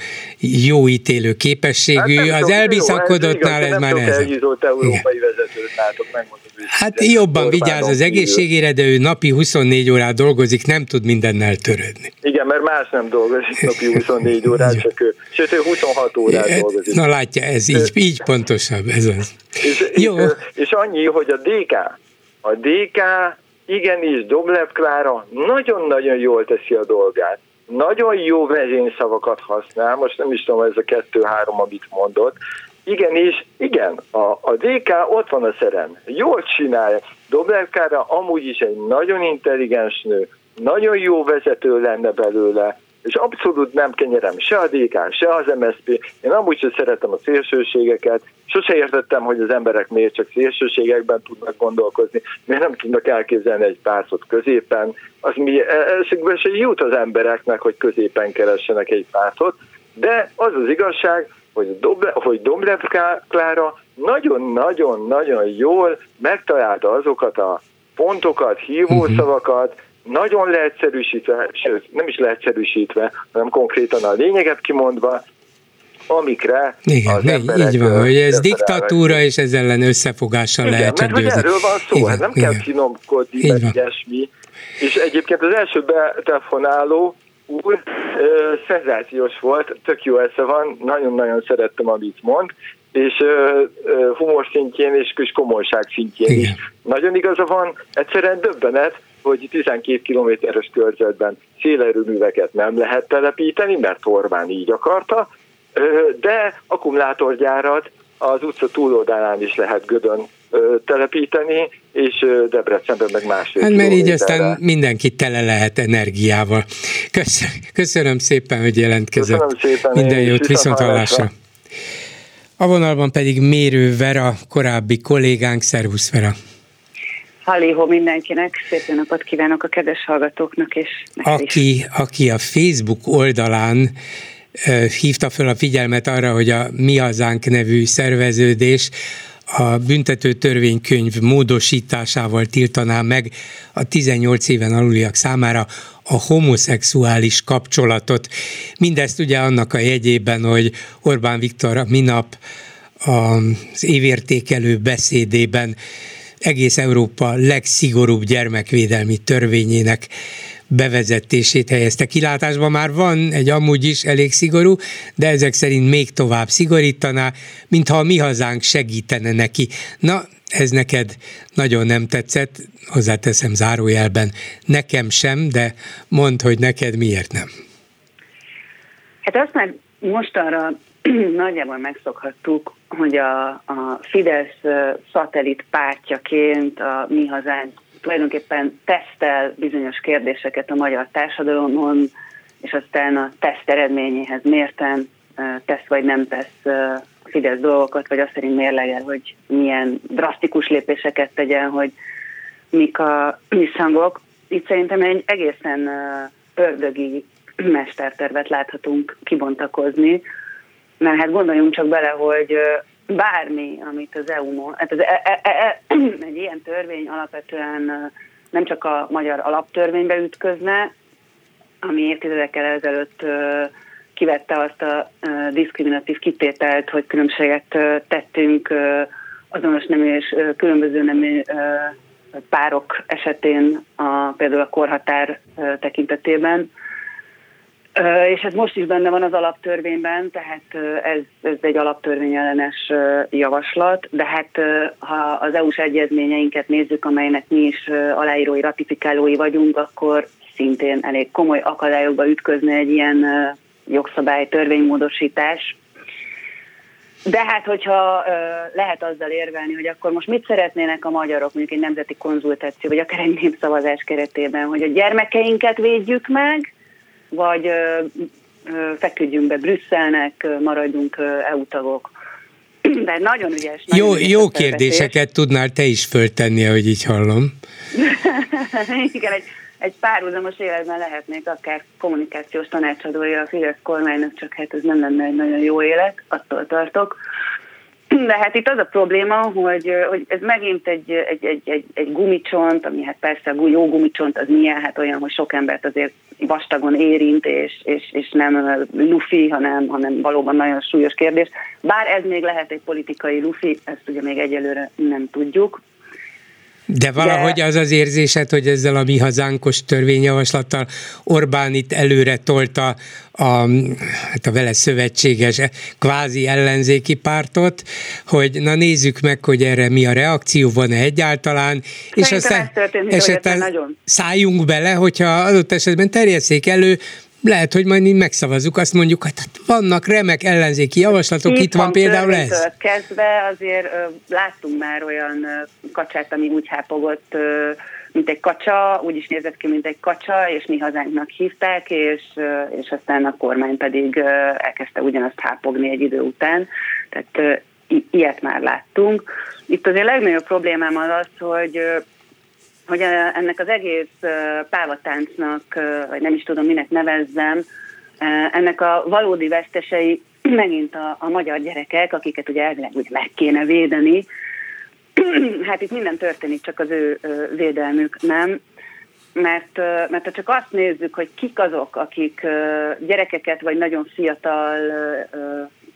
Speaker 1: jó ítélő képességű. Hát az elbizakodottnál ez, ez már
Speaker 5: ez. elhízott európai vezetőt látok, megmondom.
Speaker 1: Hát jobban vigyáz az egészségére, de ő napi 24 órát dolgozik, nem tud mindennel törődni.
Speaker 5: Igen, mert más nem dolgozik napi 24 órát, csak ő. Sőt, ő 26 órát dolgozik.
Speaker 1: Na látja, ez így, így pontosabb, ez az.
Speaker 5: És, Jó. És, és annyi, hogy a DK, a DK igenis Doblev Klára nagyon-nagyon jól teszi a dolgát. Nagyon jó vezényszavakat használ, most nem is tudom, ez a kettő-három, amit mondott, igenis, igen, a, a DK ott van a szeren, jól csinálja. Doblev Klára amúgy is egy nagyon intelligens nő, nagyon jó vezető lenne belőle, és abszolút nem kenyerem se a DK, se az MSZP. Én amúgy sem szeretem a szélsőségeket, sose értettem, hogy az emberek miért csak szélsőségekben tudnak gondolkozni, miért nem tudnak elképzelni egy pártot középen. Az mi, eszükbe se jut az embereknek, hogy középen keressenek egy pártot, de az az igazság, hogy, Doble, hogy Dobrev Klára nagyon-nagyon-nagyon jól megtalálta azokat a pontokat, hívószavakat, uh-huh nagyon leegyszerűsítve, sőt nem is leegyszerűsítve, hanem konkrétan a lényeget kimondva, amikre
Speaker 1: Igen, az emberek így van, hogy ez diktatúra, és ez ellen összefogással Igen, lehet
Speaker 5: mert hogy erről van szó, Igen, hát nem Igen. kell finomkodni, meg ilyesmi. És egyébként az első betelefonáló úr szenzációs volt, tök jó esze van, nagyon-nagyon szerettem, amit mond, és humor szintjén és kis komolyság szintjén Igen. is. Nagyon igaza van, egyszerűen döbbenet, hogy 12 kilométeres körzetben szélerőműveket nem lehet telepíteni, mert Orbán így akarta, de akkumulátorgyárat az utca túloldalán is lehet Gödön telepíteni, és Debrecenben meg másfél
Speaker 1: Hát mert így aztán mindenki tele lehet energiával. Köszönöm, köszönöm szépen, hogy jelentkezett.
Speaker 5: Köszönöm szépen.
Speaker 1: Minden jót, viszont hallásra. A vonalban pedig Mérő Vera, korábbi kollégánk, szervusz Vera.
Speaker 6: Hallého mindenkinek, szép napot kívánok a kedves hallgatóknak, és
Speaker 1: aki, aki a Facebook oldalán hívta fel a figyelmet arra, hogy a Mi Hazánk nevű szerveződés a büntető törvénykönyv módosításával tiltaná meg a 18 éven aluliak számára a homoszexuális kapcsolatot. Mindezt ugye annak a jegyében, hogy Orbán Viktor minap az évértékelő beszédében egész Európa legszigorúbb gyermekvédelmi törvényének bevezetését helyezte kilátásba. Már van egy amúgy is elég szigorú, de ezek szerint még tovább szigorítaná, mintha a mi hazánk segítene neki. Na, ez neked nagyon nem tetszett, hozzáteszem zárójelben, nekem sem, de mondd, hogy neked miért nem.
Speaker 6: Hát azt már mostanra nagyjából megszokhattuk, hogy a, a Fidesz szatellit pártjaként a mi hazánk tulajdonképpen tesztel bizonyos kérdéseket a magyar társadalomon, és aztán a teszt eredményéhez mérten tesz vagy nem tesz a Fidesz dolgokat, vagy azt szerint mérlegel, hogy milyen drasztikus lépéseket tegyen, hogy mik a visszhangok. Itt szerintem egy egészen ördögi mestertervet láthatunk kibontakozni, mert hát gondoljunk csak bele, hogy bármi, amit az EU mond, hát az, e, e, e, e, egy ilyen törvény alapvetően nem csak a magyar alaptörvénybe ütközne, ami évtizedekkel ezelőtt kivette azt a diszkriminatív kitételt, hogy különbséget tettünk azonos nemű és különböző nemű párok esetén, a, például a korhatár tekintetében. És ez most is benne van az alaptörvényben, tehát ez, ez egy alaptörvényellenes javaslat, de hát ha az EU-s egyezményeinket nézzük, amelynek mi is aláírói, ratifikálói vagyunk, akkor szintén elég komoly akadályokba ütközni egy ilyen jogszabály, törvénymódosítás. De hát, hogyha lehet azzal érvelni, hogy akkor most mit szeretnének a magyarok, mondjuk egy nemzeti konzultáció, vagy akár egy népszavazás keretében, hogy a gyermekeinket védjük meg, vagy feküdjünk be Brüsszelnek, maradjunk EU tagok. De nagyon ügyes. Nagyon
Speaker 1: jó ügyes jó kérdéseket tudnál te is föltenni, ahogy így hallom.
Speaker 6: Igen, egy, egy párhuzamos életben lehetnék akár kommunikációs tanácsadója a Fidesz kormánynak, csak hát ez nem lenne egy nagyon jó élet, attól tartok. De hát itt az a probléma, hogy, hogy ez megint egy, egy, egy, egy, egy gumicsont, ami hát persze a jó gumicsont az milyen, hát olyan, hogy sok embert azért vastagon érint, és, és, és nem lufi, hanem, hanem valóban nagyon súlyos kérdés. Bár ez még lehet egy politikai lufi, ezt ugye még egyelőre nem tudjuk.
Speaker 1: De valahogy De... az az érzésed, hogy ezzel a mi hazánkos törvényjavaslattal Orbán itt előre tolta a, hát a vele szövetséges kvázi ellenzéki pártot, hogy na nézzük meg, hogy erre mi a reakció, van-e egyáltalán,
Speaker 6: Szerintem és aztán esetben nagyon.
Speaker 1: szálljunk bele, hogyha adott esetben terjesszék elő, lehet, hogy majd mi megszavazzuk, azt mondjuk, hogy hát vannak remek ellenzéki javaslatok, itt, itt van például ez.
Speaker 6: kezdve azért ö, láttunk már olyan ö, kacsát, ami úgy hápogott, ö, mint egy kacsa, úgy is nézett ki, mint egy kacsa, és mi hazánknak hívták, és, és aztán a kormány pedig elkezdte ugyanazt hápogni egy idő után. Tehát ö, ilyet már láttunk. Itt azért a legnagyobb problémám az az, hogy hogy ennek az egész pávatáncnak, vagy nem is tudom minek nevezzem, ennek a valódi vesztesei megint a, a magyar gyerekek, akiket ugye elvileg ugye meg kéne védeni. hát itt minden történik, csak az ő védelmük nem. Mert, mert ha csak azt nézzük, hogy kik azok, akik gyerekeket vagy nagyon fiatal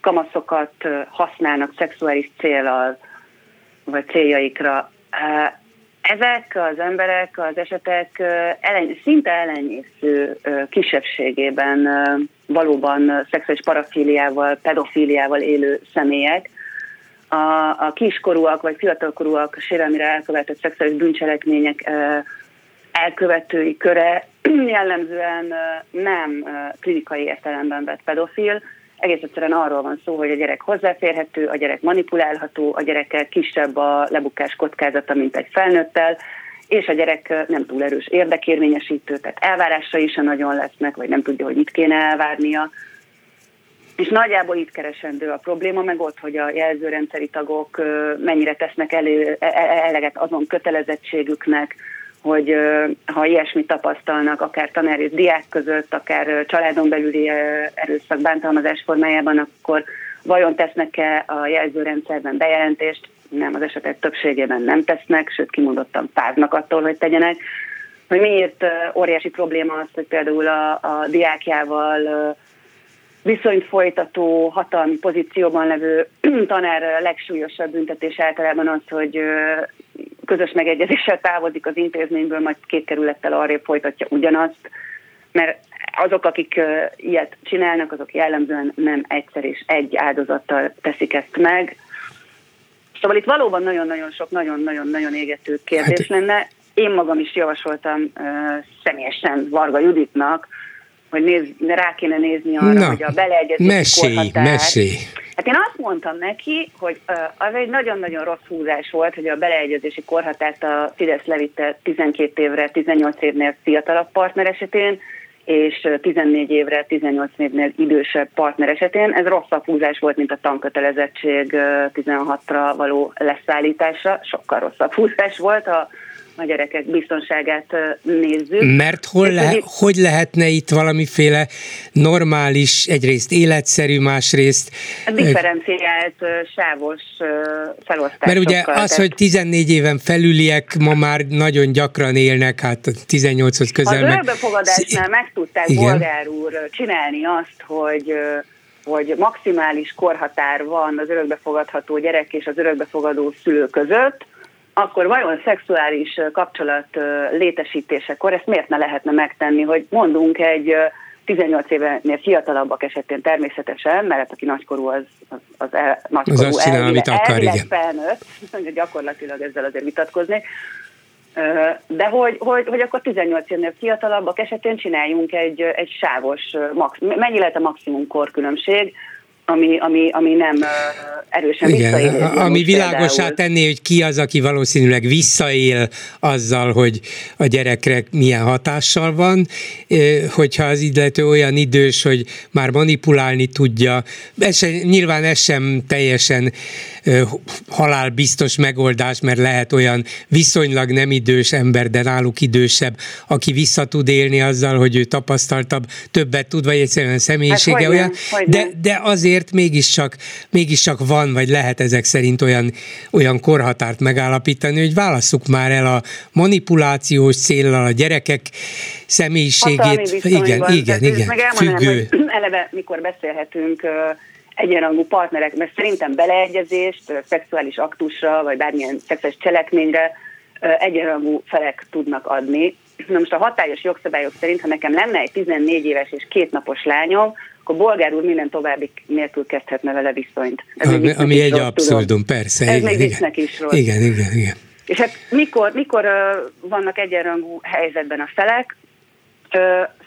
Speaker 6: kamaszokat használnak szexuális célral, vagy céljaikra, ezek az emberek az esetek eleny, szinte elenyésző kisebbségében valóban szexuális parafíliával, pedofíliával élő személyek. A, a kiskorúak vagy fiatalkorúak sérelmire elkövetett szexuális bűncselekmények elkövetői köre jellemzően nem klinikai értelemben vett pedofil, egész egyszerűen arról van szó, hogy a gyerek hozzáférhető, a gyerek manipulálható, a gyerekkel kisebb a lebukás kockázata, mint egy felnőttel, és a gyerek nem túl erős érdekérvényesítő, tehát elvárásai is nagyon lesznek, vagy nem tudja, hogy mit kéne elvárnia. És nagyjából itt keresendő a probléma, meg ott, hogy a jelzőrendszeri tagok mennyire tesznek elő, e, e, eleget azon kötelezettségüknek, hogy ha ilyesmit tapasztalnak, akár tanár és diák között, akár családon belüli erőszak bántalmazás formájában, akkor vajon tesznek-e a jelzőrendszerben bejelentést? Nem, az esetek többségében nem tesznek, sőt kimondottan fáznak attól, hogy tegyenek. Hogy miért óriási probléma az, hogy például a, a diákjával viszonyt folytató, hatalmi pozícióban levő tanár legsúlyosabb büntetés általában az, hogy közös megegyezéssel távozik az intézményből, majd két kerülettel arrébb folytatja ugyanazt, mert azok, akik ilyet csinálnak, azok jellemzően nem egyszer és egy áldozattal teszik ezt meg. Szóval itt valóban nagyon-nagyon sok, nagyon-nagyon-nagyon égető kérdés hát, lenne. Én magam is javasoltam uh, személyesen Varga Juditnak, hogy néz, rá kéne nézni arra, Na, hogy a beleegyezési mesélj, korhatár... Mesélj. Hát én azt mondtam neki, hogy az egy nagyon-nagyon rossz húzás volt, hogy a beleegyezési korhatárt a Fidesz levitte 12 évre, 18 évnél fiatalabb partner esetén, és 14 évre, 18 évnél idősebb partner esetén. Ez rosszabb húzás volt, mint a tankötelezettség 16-ra való leszállítása, sokkal rosszabb húzás volt a a gyerekek biztonságát nézzük.
Speaker 1: Mert hol le, hogy, hogy lehetne itt valamiféle normális, egyrészt életszerű, másrészt...
Speaker 6: Differenciált sávos felosztás.
Speaker 1: Mert ugye az, tehát... hogy 14 éven felüliek ma már nagyon gyakran élnek, hát 18-hoz közel.
Speaker 6: Az örökbefogadásnál meg tudták Igen. Bolgár úr csinálni azt, hogy hogy maximális korhatár van az örökbefogadható gyerek és az örökbefogadó szülő között, akkor vajon szexuális kapcsolat létesítésekor ezt miért ne lehetne megtenni, hogy mondunk egy 18 évenél fiatalabbak esetén természetesen, mert aki nagykorú az, az, az el, nagykorú az
Speaker 1: csinál, amit akar, igen.
Speaker 6: felnőtt, gyakorlatilag ezzel azért vitatkozni, de hogy, hogy, hogy akkor 18 évnél fiatalabbak esetén csináljunk egy, egy sávos, max, mennyi lehet a maximum korkülönbség, ami, ami, ami nem erősen Igen,
Speaker 1: Ami világosá tenné, hogy ki az, aki valószínűleg visszaél azzal, hogy a gyerekre milyen hatással van, hogyha az illető olyan idős, hogy már manipulálni tudja. Ez sem, nyilván ez sem teljesen halálbiztos megoldás, mert lehet olyan viszonylag nem idős ember, de náluk idősebb, aki vissza tud élni azzal, hogy ő tapasztaltabb, többet tud, vagy egyszerűen személyisége hát, olyan, de, de azért mégiscsak, mégiscsak van, vagy lehet ezek szerint olyan, olyan korhatárt megállapítani, hogy válasszuk már el a manipulációs céllal a gyerekek személyiségét. Igen, igen, igen, függő.
Speaker 6: Hogy eleve, mikor beszélhetünk egyenrangú partnerek, mert szerintem beleegyezést, szexuális aktusra, vagy bármilyen szexuális cselekményre egyenrangú felek tudnak adni. Na most a hatályos jogszabályok szerint, ha nekem lenne egy 14 éves és két napos lányom, akkor bolgár úr minden további nélkül kezdhetne vele viszonyt.
Speaker 1: Ez ami, ami egy abszurdum, persze.
Speaker 6: Ez igen, még igen. is rossz.
Speaker 1: Igen, igen, igen.
Speaker 6: És hát mikor, mikor uh, vannak egyenrangú helyzetben a felek,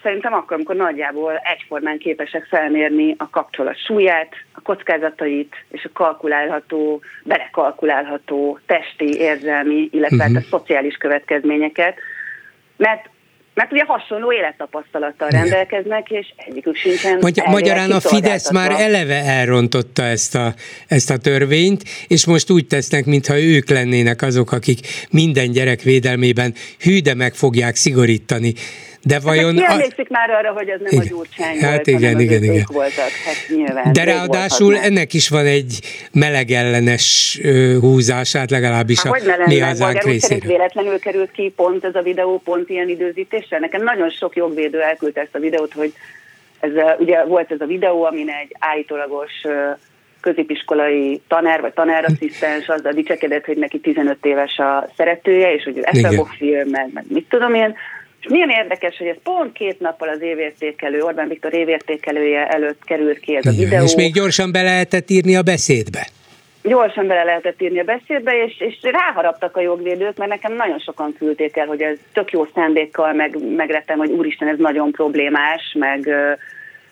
Speaker 6: Szerintem akkor, amikor nagyjából egyformán képesek felmérni a kapcsolat súlyát, a kockázatait és a kalkulálható, belekalkulálható testi, érzelmi, illetve uh-huh. a szociális következményeket. Mert mert ugye hasonló élettapasztalattal rendelkeznek, és egyikük sincsen.
Speaker 1: Magy- magyarán a Fidesz már eleve elrontotta ezt a, ezt a törvényt, és most úgy tesznek, mintha ők lennének azok, akik minden gyerek védelmében hű, de meg fogják szigorítani
Speaker 6: de hát vajon... Hát, emlékszik már arra, hogy ez nem igen. a gyurcsány hát volt, igen, igen, igen. voltak. Hát nyilván,
Speaker 1: De ráadásul ennek is van egy melegellenes húzását, legalábbis hát, a mi hazánk részéről.
Speaker 6: véletlenül került ki pont ez a videó, pont ilyen időzítéssel. Nekem nagyon sok jogvédő elküldte ezt a videót, hogy ez, ugye volt ez a videó, amin egy állítólagos középiskolai tanár vagy tanárasszisztens azzal dicsekedett, hogy neki 15 éves a szeretője, és hogy ő eszebofil, meg, meg mit tudom én, és milyen érdekes, hogy ez pont két nappal az évértékelő, Orbán Viktor évértékelője előtt került ki ez a videó.
Speaker 1: És még gyorsan be lehetett írni a beszédbe
Speaker 6: gyorsan bele lehetett írni a beszédbe, és, és ráharaptak a jogvédők, mert nekem nagyon sokan küldték el, hogy ez tök jó szándékkal, meg, megrettem, hogy úristen, ez nagyon problémás, meg,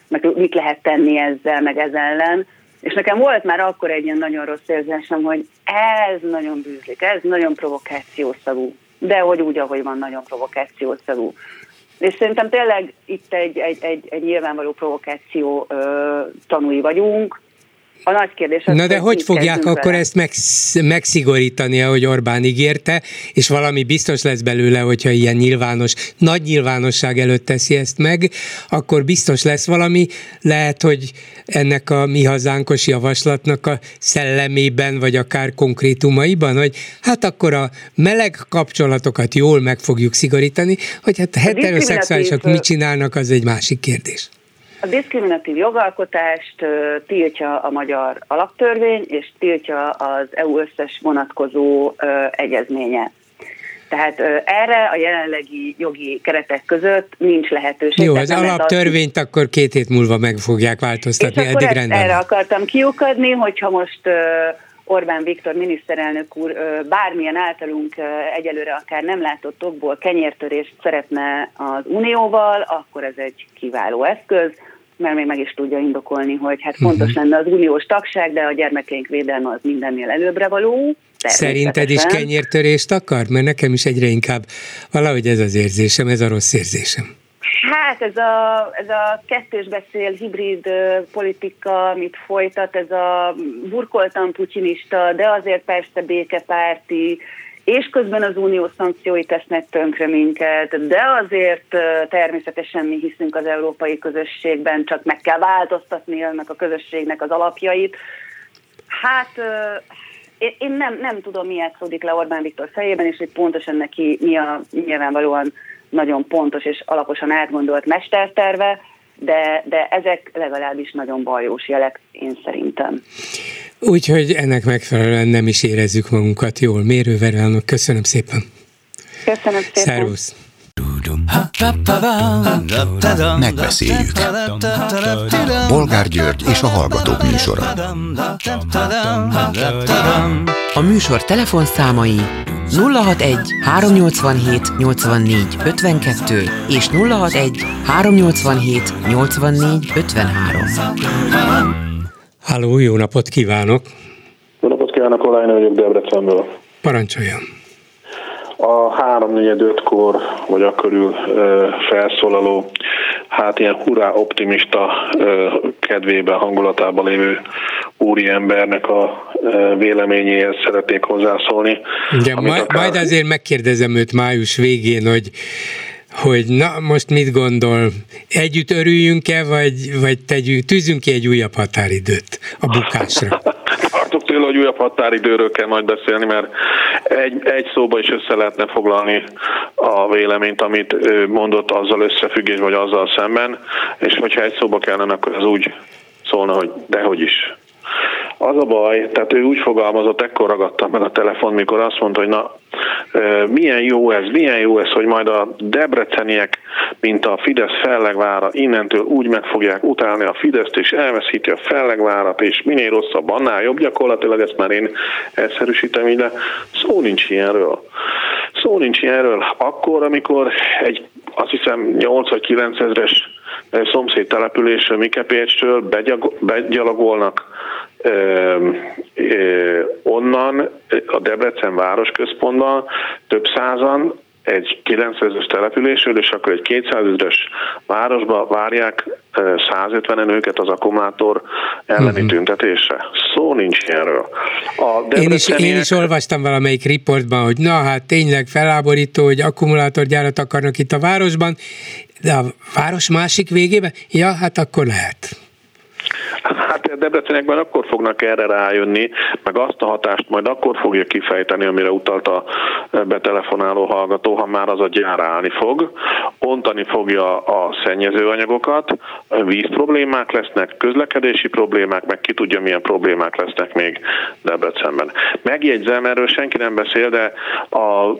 Speaker 6: meg mit lehet tenni ezzel, meg ez ellen. És nekem volt már akkor egy ilyen nagyon rossz érzésem, hogy ez nagyon bűzlik, ez nagyon provokációszagú de hogy úgy, ahogy van, nagyon provokációszerű. És szerintem tényleg itt egy, egy, egy, egy nyilvánvaló provokáció ö, tanúi vagyunk, a nagy kérdés
Speaker 1: az, Na de hogy fogják akkor vele? ezt megsz, megszigorítani, ahogy Orbán ígérte, és valami biztos lesz belőle, hogyha ilyen nyilvános, nagy nyilvánosság előtt teszi ezt meg, akkor biztos lesz valami, lehet, hogy ennek a mi hazánkos javaslatnak a szellemében, vagy akár konkrétumaiban, hogy hát akkor a meleg kapcsolatokat jól meg fogjuk szigorítani, hogy hát heteroszexuálisok mit csinálnak, az egy másik kérdés.
Speaker 6: A diszkriminatív jogalkotást tiltja a magyar alaptörvény, és tiltja az EU összes vonatkozó egyezménye. Tehát erre a jelenlegi jogi keretek között nincs lehetőség.
Speaker 1: Jó, az alaptörvényt az... akkor két hét múlva meg fogják változtatni,
Speaker 6: és eddig rendben. erre akartam kiukadni, hogyha most Orbán Viktor miniszterelnök úr bármilyen általunk egyelőre akár nem látott okból kenyértörést szeretne az Unióval, akkor ez egy kiváló eszköz, mert még meg is tudja indokolni, hogy hát fontos uh-huh. lenne az uniós tagság, de a gyermekeink védelme az mindennél előbbre való.
Speaker 1: Szerinted is kenyértörést akar? Mert nekem is egyre inkább valahogy ez az érzésem, ez a rossz érzésem.
Speaker 6: Hát ez a, ez a kettős beszél hibrid politika, amit folytat, ez a burkoltan putyinista, de azért persze békepárti, és közben az unió szankciói tesznek tönkre minket, de azért természetesen mi hiszünk az európai közösségben, csak meg kell változtatni ennek a közösségnek az alapjait. Hát én nem, nem tudom, mi játszódik le Orbán Viktor fejében, és hogy pontosan neki mi a nyilvánvalóan nagyon pontos és alaposan átgondolt mesterterve, de, de ezek legalábbis nagyon bajós jelek, én szerintem.
Speaker 1: Úgyhogy ennek megfelelően nem is érezzük magunkat jól. Mérőverelnök, köszönöm szépen.
Speaker 6: Köszönöm szépen.
Speaker 1: Szervusz.
Speaker 7: Megbeszéljük. Bolgár György és a Hallgatók műsora.
Speaker 8: A műsor telefonszámai 061 387 84 52 és 061 387 84 53.
Speaker 1: Háló, jó napot kívánok!
Speaker 9: Jó napot kívánok, Olajna vagyok Debrecenből.
Speaker 1: Parancsoljon!
Speaker 9: A 3 kor vagy a körül felszólaló, hát ilyen hurrá optimista kedvében, hangulatában lévő úri embernek a véleményéhez szeretnék hozzászólni.
Speaker 1: Ugye, majd, akár... majd azért megkérdezem őt május végén, hogy hogy na most mit gondol, együtt örüljünk-e, vagy, vagy tegyünk, tűzünk ki egy újabb határidőt a bukásra?
Speaker 9: Hogy újabb határidőről kell majd beszélni, mert egy, egy szóba is össze lehetne foglalni a véleményt, amit mondott azzal összefüggés, vagy azzal szemben, és hogyha egy szóba kellene, akkor az úgy szólna, hogy dehogy is. Az a baj, tehát ő úgy fogalmazott, ekkor ragadta meg a telefon, mikor azt mondta, hogy na, milyen jó ez, milyen jó ez, hogy majd a debreceniek, mint a Fidesz fellegvára, innentől úgy meg fogják utálni a Fideszt, és elveszíti a fellegvárat, és minél rosszabb, annál jobb gyakorlatilag, ezt már én egyszerűsítem ide. Szó nincs ilyenről. Szó nincs ilyenről. Akkor, amikor egy azt hiszem 8 vagy 9 ezres szomszéd településről, Mikepécstől begyalogolnak onnan a Debrecen városközpontban több százan egy 900-es településről, és akkor egy 200 es városba várják 150 őket az akkumulátor elleni uh-huh. tüntetésre. Szó nincs ilyenről.
Speaker 1: A én, is, én is olvastam valamelyik riportban, hogy na hát tényleg feláborító, hogy akkumulátorgyárat akarnak itt a városban, de a város másik végében? Ja, hát akkor lehet.
Speaker 9: Hát Debrecenekben akkor fognak erre rájönni, meg azt a hatást majd akkor fogja kifejteni, amire utalt a betelefonáló hallgató, ha már az a gyár állni fog. Ontani fogja a szennyezőanyagokat, víz problémák lesznek, közlekedési problémák, meg ki tudja milyen problémák lesznek még Debrecenben. Megjegyzem, erről senki nem beszél, de a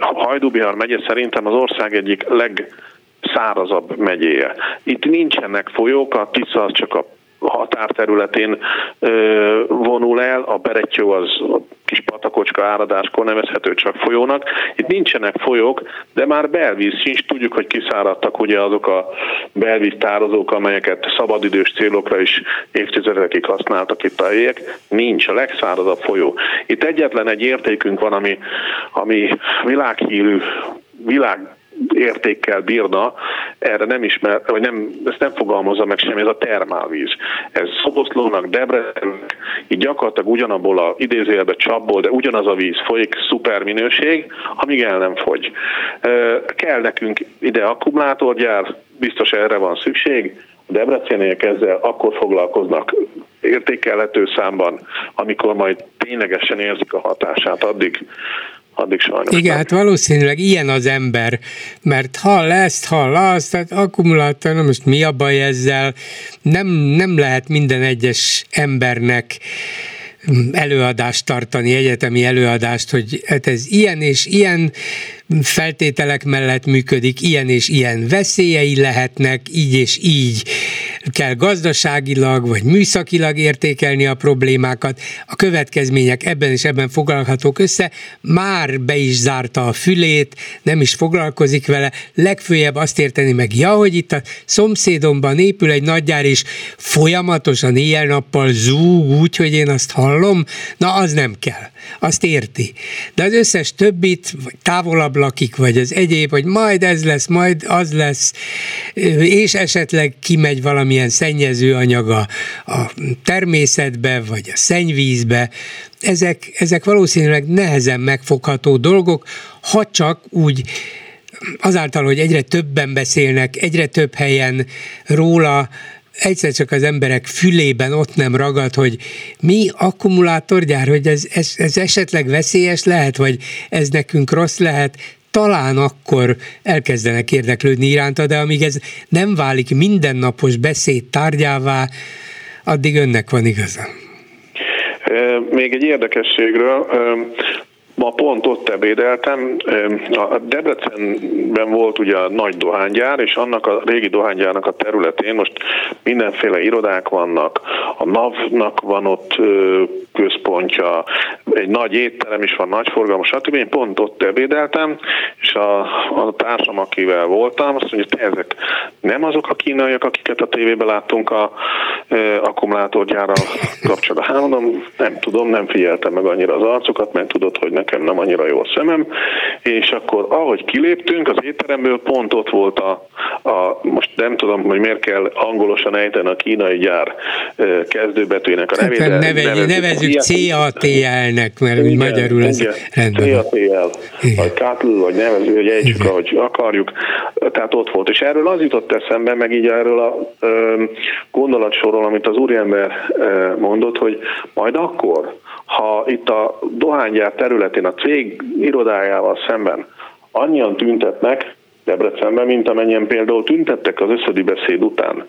Speaker 9: Hajdúbihar megye szerintem az ország egyik leg szárazabb megyéje. Itt nincsenek folyók, a Tisza az csak a határterületén vonul el, a Berettyó az a kis patakocska áradáskor nevezhető csak folyónak. Itt nincsenek folyók, de már belvíz sincs. Tudjuk, hogy kiszáradtak ugye azok a belvíz tározók, amelyeket szabadidős célokra is évtizedekig használtak itt a helyek. Nincs a legszárazabb folyó. Itt egyetlen egy értékünk van, ami, ami világhírű világ értékkel bírna, erre nem ismer, vagy nem, ezt nem fogalmazza meg semmi, ez a termálvíz. Ez Szoboszlónak, Debrecennek, így gyakorlatilag ugyanabból a idézőjelbe csapból, de ugyanaz a víz folyik, szuper minőség, amíg el nem fogy. Kell nekünk ide akkumulátorgyár, biztos erre van szükség, a Debreceniek ezzel akkor foglalkoznak értékelhető számban, amikor majd ténylegesen érzik a hatását, addig addig sajnos.
Speaker 1: Igen, hát valószínűleg ilyen az ember, mert hall ezt, hall azt, tehát akkumulátor, na most mi a baj ezzel, nem, nem lehet minden egyes embernek előadást tartani, egyetemi előadást, hogy hát ez ilyen és ilyen feltételek mellett működik, ilyen és ilyen veszélyei lehetnek, így és így kell gazdaságilag vagy műszakilag értékelni a problémákat, a következmények ebben és ebben foglalhatók össze, már be is zárta a fülét, nem is foglalkozik vele, legfőjebb azt érteni meg, ja, hogy itt a szomszédomban épül egy nagygyár, és folyamatosan éjjel-nappal zúg úgy, hogy én azt hallom, na az nem kell, azt érti. De az összes többit, vagy távolabb lakik, vagy az egyéb, hogy majd ez lesz, majd az lesz, és esetleg kimegy valamilyen szennyező anyaga a természetbe, vagy a szennyvízbe, ezek, ezek valószínűleg nehezen megfogható dolgok, ha csak úgy azáltal, hogy egyre többen beszélnek, egyre több helyen róla, egyszer csak az emberek fülében ott nem ragad, hogy mi akkumulátorgyár, hogy ez, ez, ez esetleg veszélyes lehet, vagy ez nekünk rossz lehet, talán akkor elkezdenek érdeklődni iránta, de amíg ez nem válik mindennapos beszéd tárgyává, addig önnek van igaza.
Speaker 9: Még egy érdekességről, Ma pont ott ebédeltem, a Debrecenben volt ugye a nagy dohánygyár, és annak a régi dohánygyárnak a területén most mindenféle irodák vannak, a NAV-nak van ott központja, egy nagy étterem is van, nagy forgalmas, stb. Én pont ott ebédeltem, és a, a társam, akivel voltam, azt mondja, hogy ezek nem azok a kínaiak, akiket a tévében láttunk a e, akkumulátorgyárral kapcsolatban. Hát mondom, nem tudom, nem figyeltem meg annyira az arcokat, mert tudod, hogy nekem nem annyira jó a szemem, és akkor ahogy kiléptünk az étteremből, pont ott volt a, a most nem tudom, hogy miért kell angolosan ejteni a kínai gyár kezdőbetűnek a nevét. Hát,
Speaker 1: neve, nevezzük CATL-nek, mert úgy magyarul ez igen, rendben.
Speaker 9: CATL, vagy CATL, vagy nevezzük, hogy ejtsük, ahogy akarjuk. Tehát ott volt. És erről az jutott eszembe, meg így erről a gondolatsorról, amit az úriember mondott, hogy majd akkor, ha itt a dohánygyár területén a cég irodájával szemben annyian tüntetnek Debrecenben, mint amennyien például tüntettek az összödi beszéd után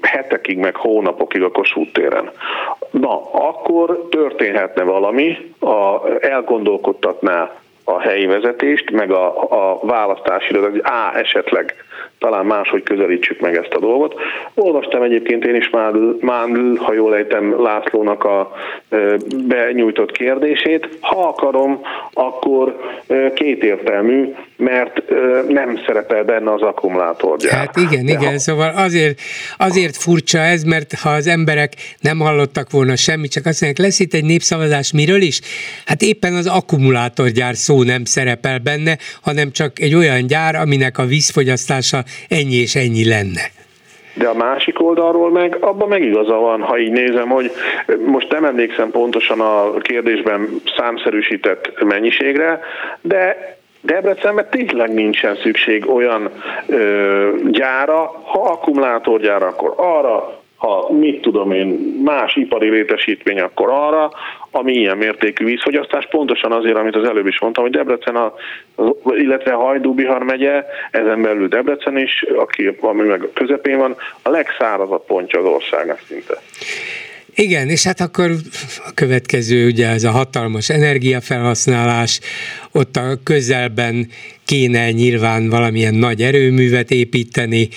Speaker 9: hetekig, meg hónapokig a Kossuth téren. Na, akkor történhetne valami, a, elgondolkodtatná a helyi vezetést, meg a, a választási, hogy á, esetleg talán máshogy közelítsük meg ezt a dolgot. Olvastam egyébként én is már, ha jól ejtem, Lászlónak a benyújtott kérdését. Ha akarom, akkor kétértelmű, mert nem szerepel benne az akkumulátorgyár.
Speaker 1: Hát igen, De igen, ha... szóval azért, azért furcsa ez, mert ha az emberek nem hallottak volna semmit, csak azt mondják, lesz itt egy népszavazás, miről is? Hát éppen az akkumulátorgyár szó nem szerepel benne, hanem csak egy olyan gyár, aminek a vízfogyasztása ennyi és ennyi lenne.
Speaker 9: De a másik oldalról meg, abban meg igaza van, ha így nézem, hogy most nem emlékszem pontosan a kérdésben számszerűsített mennyiségre, de Debrecenben tényleg nincsen szükség olyan ö, gyára, ha akkumulátorgyára, akkor arra, ha mit tudom én, más ipari létesítmény, akkor arra, ami ilyen mértékű vízfogyasztás, pontosan azért, amit az előbb is mondtam, hogy Debrecen, a, illetve Hajdú-Bihar megye, ezen belül Debrecen is, aki, ami meg a közepén van, a legszárazabb pontja az országnak szinte.
Speaker 1: Igen, és hát akkor a következő ugye ez a hatalmas energiafelhasználás, ott a közelben kéne nyilván valamilyen nagy erőművet építeni,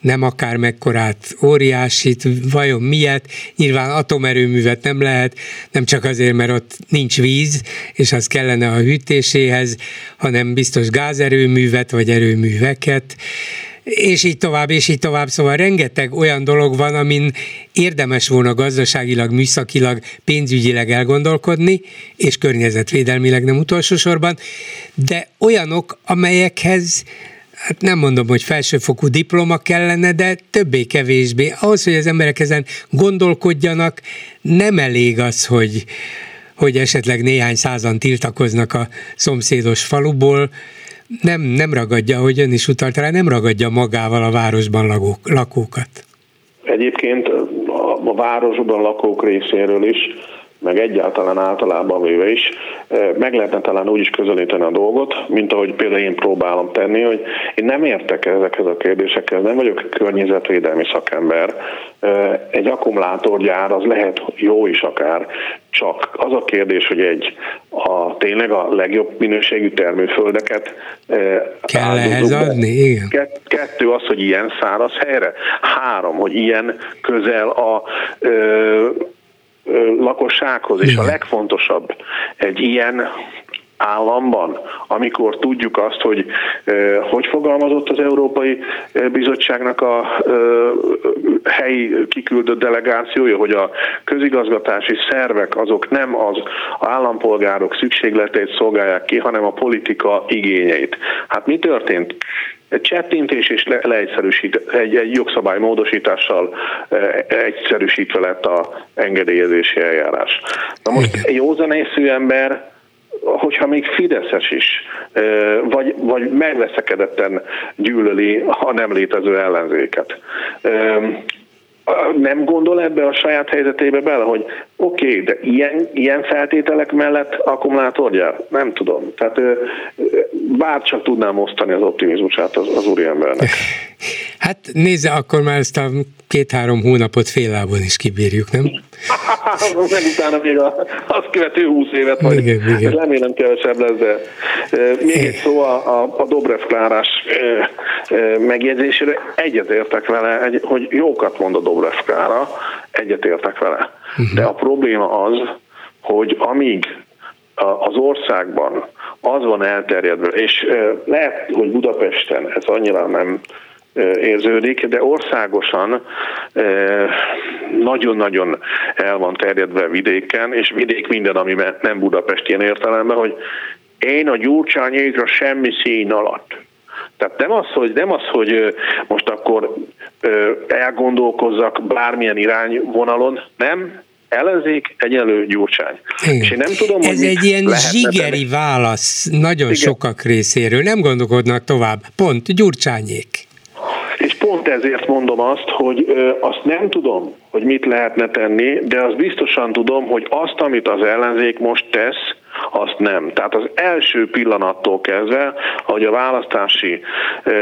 Speaker 1: nem akár mekkorát, óriásit, vajon miért? Nyilván atomerőművet nem lehet, nem csak azért, mert ott nincs víz, és az kellene a hűtéséhez, hanem biztos gázerőművet vagy erőműveket, és így tovább, és így tovább. Szóval rengeteg olyan dolog van, amin érdemes volna gazdaságilag, műszakilag, pénzügyileg elgondolkodni, és környezetvédelmileg nem utolsó sorban, de olyanok, amelyekhez hát nem mondom, hogy felsőfokú diploma kellene, de többé-kevésbé. Ahhoz, hogy az emberek ezen gondolkodjanak, nem elég az, hogy, hogy esetleg néhány százan tiltakoznak a szomszédos faluból, nem, nem ragadja, hogy ön is utalt rá, nem ragadja magával a városban lakók, lakókat.
Speaker 9: Egyébként a, a városban lakók részéről is meg egyáltalán általában véve is, meg lehetne talán úgy is közelíteni a dolgot, mint ahogy például én próbálom tenni, hogy én nem értek ezekhez a kérdésekhez, nem vagyok környezetvédelmi szakember. Egy akkumulátorgyár az lehet jó is akár, csak az a kérdés, hogy egy a tényleg a legjobb minőségű termőföldeket
Speaker 1: kell ehhez adni, igen.
Speaker 9: Kettő az, hogy ilyen száraz helyre. Három, hogy ilyen közel a ö, lakossághoz, és a legfontosabb, egy ilyen államban, amikor tudjuk azt, hogy hogy fogalmazott az Európai Bizottságnak a helyi kiküldött delegációja, hogy a közigazgatási szervek azok nem az állampolgárok szükségleteit szolgálják ki, hanem a politika igényeit. Hát mi történt? Egy csettintés és le, leegyszerűsít, egy, egy jogszabály módosítással egyszerűsítve lett a engedélyezési eljárás. Na most egy józanészű ember hogyha még Fideszes is, vagy, vagy megveszekedetten gyűlöli a nem létező ellenzéket nem gondol ebbe a saját helyzetébe bele, hogy oké, okay, de ilyen, ilyen feltételek mellett akkumulátorgyár? Nem tudom. Tehát bár csak tudnám osztani az optimizmusát az, az úriembernek.
Speaker 1: Hát nézze, akkor már ezt a két-három hónapot félállban is kibírjuk, nem?
Speaker 9: Meg utána még a, azt követő húsz évet, vagy igen, igen. remélem kevesebb lesz, de még egy szó a, a, a Dobrev Klárás megjegyzésére. Egyetértek vele, hogy jókat mond a Dobrev Klára, egyetértek vele. Uh-huh. De a probléma az, hogy amíg az országban az van elterjedve, és lehet, hogy Budapesten ez annyira nem érződik, de országosan nagyon-nagyon el van terjedve vidéken, és vidék minden, ami nem Budapest ilyen értelemben, hogy én a gyurcsányékra semmi szín alatt. Tehát nem az, hogy, nem az, hogy most akkor elgondolkozzak bármilyen irányvonalon, nem, ellenzék, egyenlő gyurcsány.
Speaker 1: Igen. És én nem tudom, Ez egy ilyen zsigeri tenni. válasz nagyon Igen. sokak részéről, nem gondolkodnak tovább, pont gyurcsányék.
Speaker 9: Pont ezért mondom azt, hogy ö, azt nem tudom, hogy mit lehetne tenni, de azt biztosan tudom, hogy azt, amit az ellenzék most tesz, azt nem. Tehát az első pillanattól kezdve, hogy a választási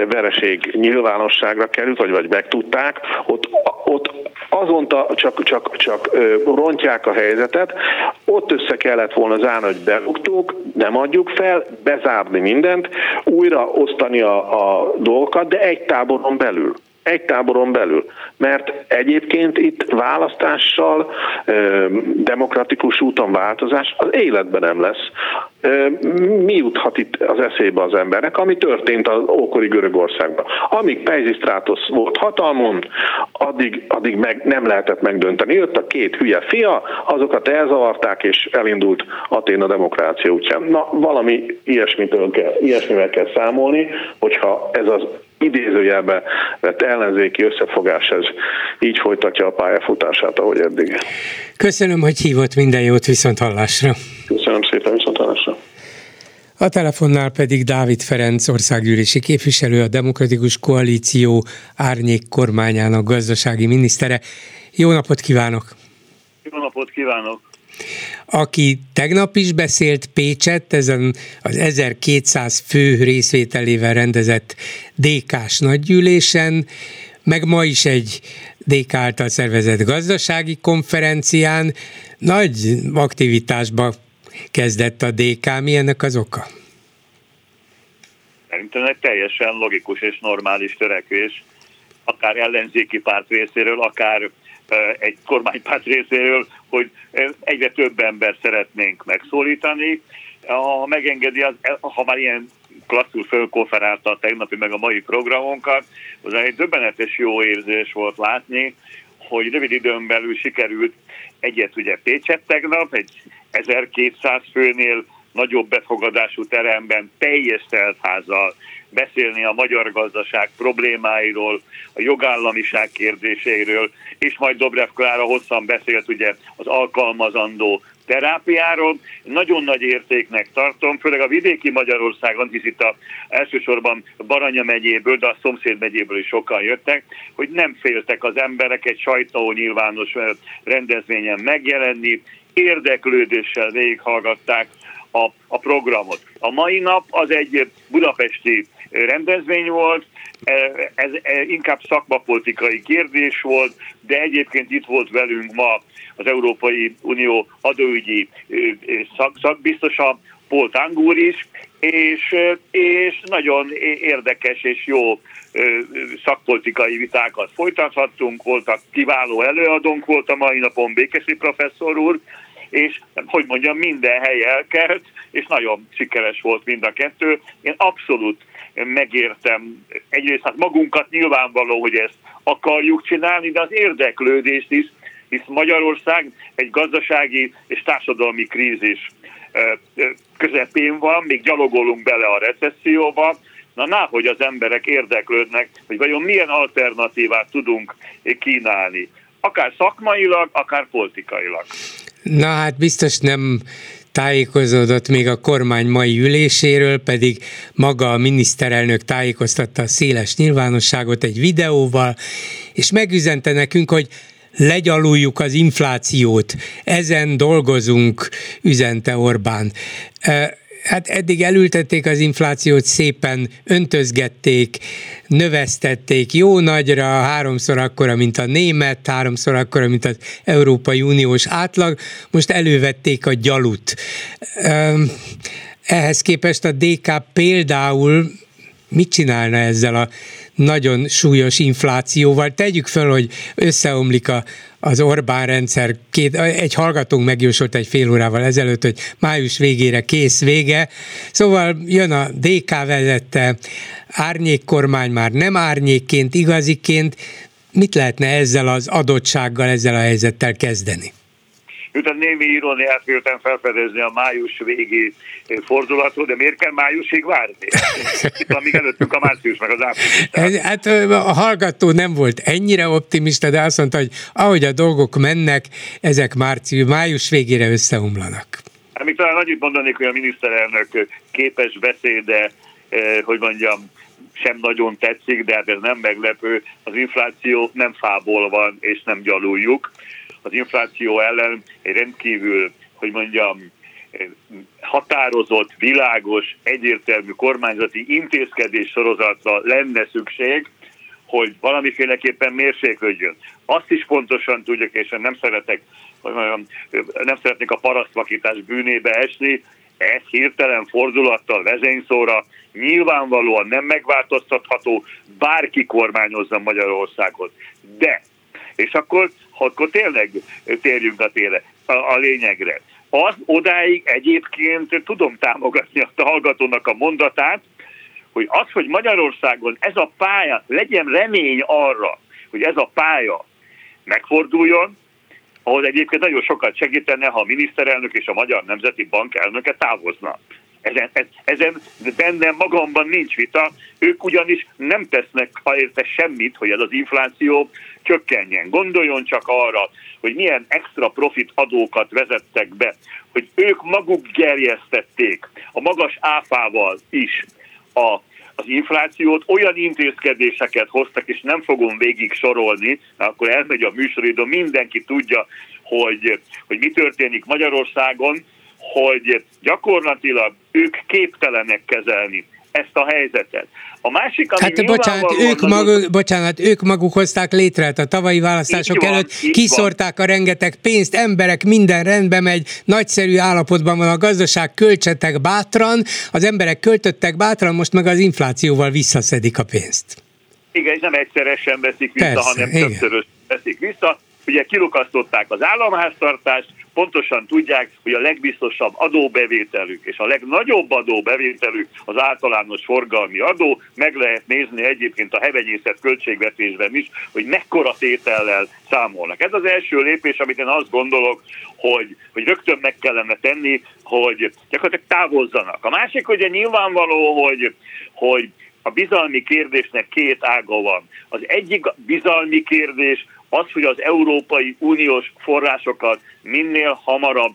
Speaker 9: vereség nyilvánosságra került, vagy, vagy megtudták, ott, ott azonta csak, csak, csak rontják a helyzetet, ott össze kellett volna zárni, hogy berúgtuk, nem adjuk fel, bezárni mindent, újra osztani a, a dolgokat, de egy táboron belül egy táboron belül. Mert egyébként itt választással, demokratikus úton változás az életben nem lesz. Mi juthat itt az eszébe az embernek, ami történt az ókori Görögországban. Amíg Pejzisztrátosz volt hatalmon, addig, addig meg nem lehetett megdönteni. Jött a két hülye fia, azokat elzavarták, és elindult Atén a demokrácia útján. Na, valami ilyesmitől kell, ilyesmivel kell számolni, hogyha ez az idézőjelbe vett ellenzéki összefogás ez így folytatja a pályafutását, ahogy eddig.
Speaker 1: Köszönöm, hogy hívott minden jót viszont hallásra.
Speaker 9: Köszönöm szépen, viszont hallásra.
Speaker 1: A telefonnál pedig Dávid Ferenc országgyűlési képviselő, a Demokratikus Koalíció árnyék kormányának gazdasági minisztere. Jó napot kívánok!
Speaker 10: Jó napot kívánok!
Speaker 1: Aki tegnap is beszélt Pécset, ezen az 1200 fő részvételével rendezett DK-s nagygyűlésen, meg ma is egy DK által szervezett gazdasági konferencián nagy aktivitásba kezdett a DK. Mi ennek az oka?
Speaker 10: Szerintem egy teljesen logikus és normális törekvés, akár ellenzéki párt részéről, akár egy kormánypárt részéről, hogy egyre több ember szeretnénk megszólítani. Ha megengedi, az, ha már ilyen klasszul fölkonferálta a tegnapi meg a mai programunkat, az egy döbbenetes jó érzés volt látni, hogy rövid időn belül sikerült egyet ugye Pécset tegnap, egy 1200 főnél nagyobb befogadású teremben teljes teltházzal beszélni a magyar gazdaság problémáiról, a jogállamiság kérdéséről, és majd Dobrev Klára hosszan beszélt ugye az alkalmazandó terápiáról. Nagyon nagy értéknek tartom, főleg a vidéki Magyarországon, hisz itt a, elsősorban Baranya megyéből, de a szomszéd megyéből is sokan jöttek, hogy nem féltek az emberek egy sajtó nyilvános rendezvényen megjelenni, érdeklődéssel végighallgatták a, a programot. A mai nap az egy budapesti rendezvény volt, e, ez e, inkább szakmapolitikai kérdés volt, de egyébként itt volt velünk ma az Európai Unió adóügyi szak, szakbiztosa, Paul Tangúr is, és, és nagyon érdekes és jó szakpolitikai vitákat folytathattunk, voltak kiváló előadónk volt a mai napon Békesi professzor úr, és hogy mondjam, minden hely elkelt, és nagyon sikeres volt mind a kettő. Én abszolút megértem egyrészt hát magunkat nyilvánvaló, hogy ezt akarjuk csinálni, de az érdeklődést is, hisz Magyarország egy gazdasági és társadalmi krízis közepén van, még gyalogolunk bele a recesszióba, na ná, hogy az emberek érdeklődnek, hogy vajon milyen alternatívát tudunk kínálni. Akár szakmailag, akár politikailag.
Speaker 1: Na hát biztos nem tájékozódott még a kormány mai üléséről, pedig maga a miniszterelnök tájékoztatta a széles nyilvánosságot egy videóval, és megüzente nekünk, hogy legyaluljuk az inflációt. Ezen dolgozunk, üzente Orbán hát eddig elültették az inflációt, szépen öntözgették, növesztették jó nagyra, háromszor akkora, mint a német, háromszor akkora, mint az Európai Uniós átlag, most elővették a gyalut. Ehhez képest a DK például mit csinálna ezzel a nagyon súlyos inflációval. Tegyük fel, hogy összeomlik a, az Orbán rendszer. Két, egy hallgatónk megjósolt egy fél órával ezelőtt, hogy május végére kész vége. Szóval jön a DK vezette, árnyékkormány már nem árnyékként, igaziként. Mit lehetne ezzel az adottsággal, ezzel a helyzettel kezdeni?
Speaker 10: Miután némi iróniát véltem felfedezni a május végi fordulatot, de miért kell májusig várni? Amíg előttünk a március meg az április.
Speaker 1: Hát a hallgató nem volt ennyire optimista, de azt mondta, hogy ahogy a dolgok mennek, ezek március, május végére összeomlanak.
Speaker 10: Hát még talán annyit mondanék, hogy a miniszterelnök képes beszéde, hogy mondjam, sem nagyon tetszik, de hát ez nem meglepő. Az infláció nem fából van, és nem gyaluljuk az infláció ellen egy rendkívül, hogy mondjam, határozott, világos, egyértelmű kormányzati intézkedés sorozatra lenne szükség, hogy valamiféleképpen mérséklődjön. Azt is pontosan tudjuk, és nem szeretek, hogy mondjam, nem szeretnék a parasztvakítás bűnébe esni, ez hirtelen fordulattal vezényszóra nyilvánvalóan nem megváltoztatható, bárki kormányozza Magyarországot. De, és akkor akkor tényleg térjünk a, tére, a, a lényegre. Az odáig egyébként tudom támogatni a hallgatónak a mondatát, hogy az, hogy Magyarországon ez a pálya, legyen remény arra, hogy ez a pálya megforduljon, ahhoz egyébként nagyon sokat segítene, ha a miniszterelnök és a Magyar Nemzeti Bank elnöke távozna. Ezen, ezen bennem magamban nincs vita, ők ugyanis nem tesznek érte semmit, hogy ez az infláció csökkenjen. Gondoljon csak arra, hogy milyen extra profit adókat vezettek be, hogy ők maguk gerjesztették a magas áfával is a az inflációt, olyan intézkedéseket hoztak, és nem fogom végig sorolni, mert akkor elmegy a műsoridő, mindenki tudja, hogy, hogy mi történik Magyarországon, hogy gyakorlatilag ők képtelenek kezelni ezt a helyzetet. A másik, ami
Speaker 1: hát bocsánat, ők maguk, bocsánat, ők maguk hozták létre, hát a tavalyi választások van, előtt kiszorták van. a rengeteg pénzt, emberek, minden rendben megy, nagyszerű állapotban van a gazdaság, költsetek bátran, az emberek költöttek bátran, most meg az inflációval visszaszedik a pénzt.
Speaker 10: Igen, és nem egyszeresen veszik vissza, Persze, hanem többszörös veszik vissza. Ugye kilukasztották az államháztartást, pontosan tudják, hogy a legbiztosabb adóbevételük és a legnagyobb adóbevételük az általános forgalmi adó. Meg lehet nézni egyébként a hevenyészet költségvetésben is, hogy mekkora tétellel számolnak. Ez az első lépés, amit én azt gondolok, hogy, hogy rögtön meg kellene tenni, hogy gyakorlatilag távozzanak. A másik ugye nyilvánvaló, hogy, hogy a bizalmi kérdésnek két ága van. Az egyik bizalmi kérdés az, hogy az Európai Uniós forrásokat minél hamarabb,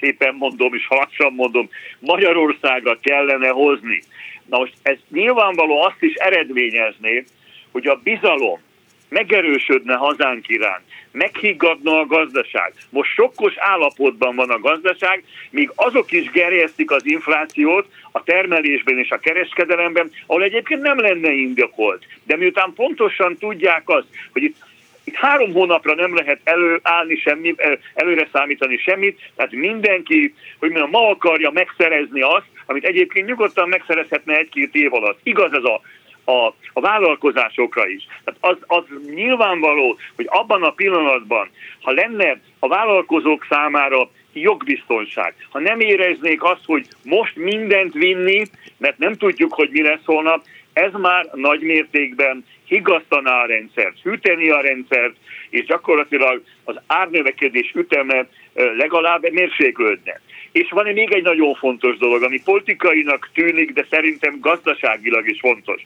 Speaker 10: szépen mondom és lassan mondom, Magyarországra kellene hozni. Na most ez nyilvánvaló azt is eredményezné, hogy a bizalom megerősödne hazánk iránt, meghiggadna a gazdaság. Most sokkos állapotban van a gazdaság, míg azok is gerjesztik az inflációt a termelésben és a kereskedelemben, ahol egyébként nem lenne indokolt. De miután pontosan tudják azt, hogy itt itt három hónapra nem lehet előállni semmi, előre számítani semmit, tehát mindenki, hogy mondjam, ma akarja megszerezni azt, amit egyébként nyugodtan megszerezhetne egy-két év alatt. Igaz ez a a, a vállalkozásokra is. Tehát az, az nyilvánvaló, hogy abban a pillanatban, ha lenne a vállalkozók számára jogbiztonság, ha nem éreznék azt, hogy most mindent vinni, mert nem tudjuk, hogy mi lesz holnap, ez már nagy mértékben higasztaná a rendszert, hűteni a rendszert, és gyakorlatilag az árnövekedés üteme legalább mérséklődne. És van még egy nagyon fontos dolog, ami politikainak tűnik, de szerintem gazdaságilag is fontos.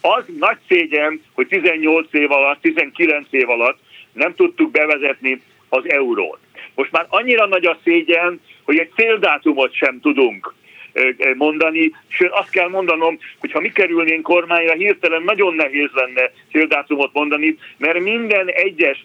Speaker 10: Az nagy szégyen, hogy 18 év alatt, 19 év alatt nem tudtuk bevezetni az eurót. Most már annyira nagy a szégyen, hogy egy céldátumot sem tudunk mondani, sőt azt kell mondanom, hogy ha mi kerülnénk kormányra, hirtelen nagyon nehéz lenne céldátumot mondani, mert minden egyes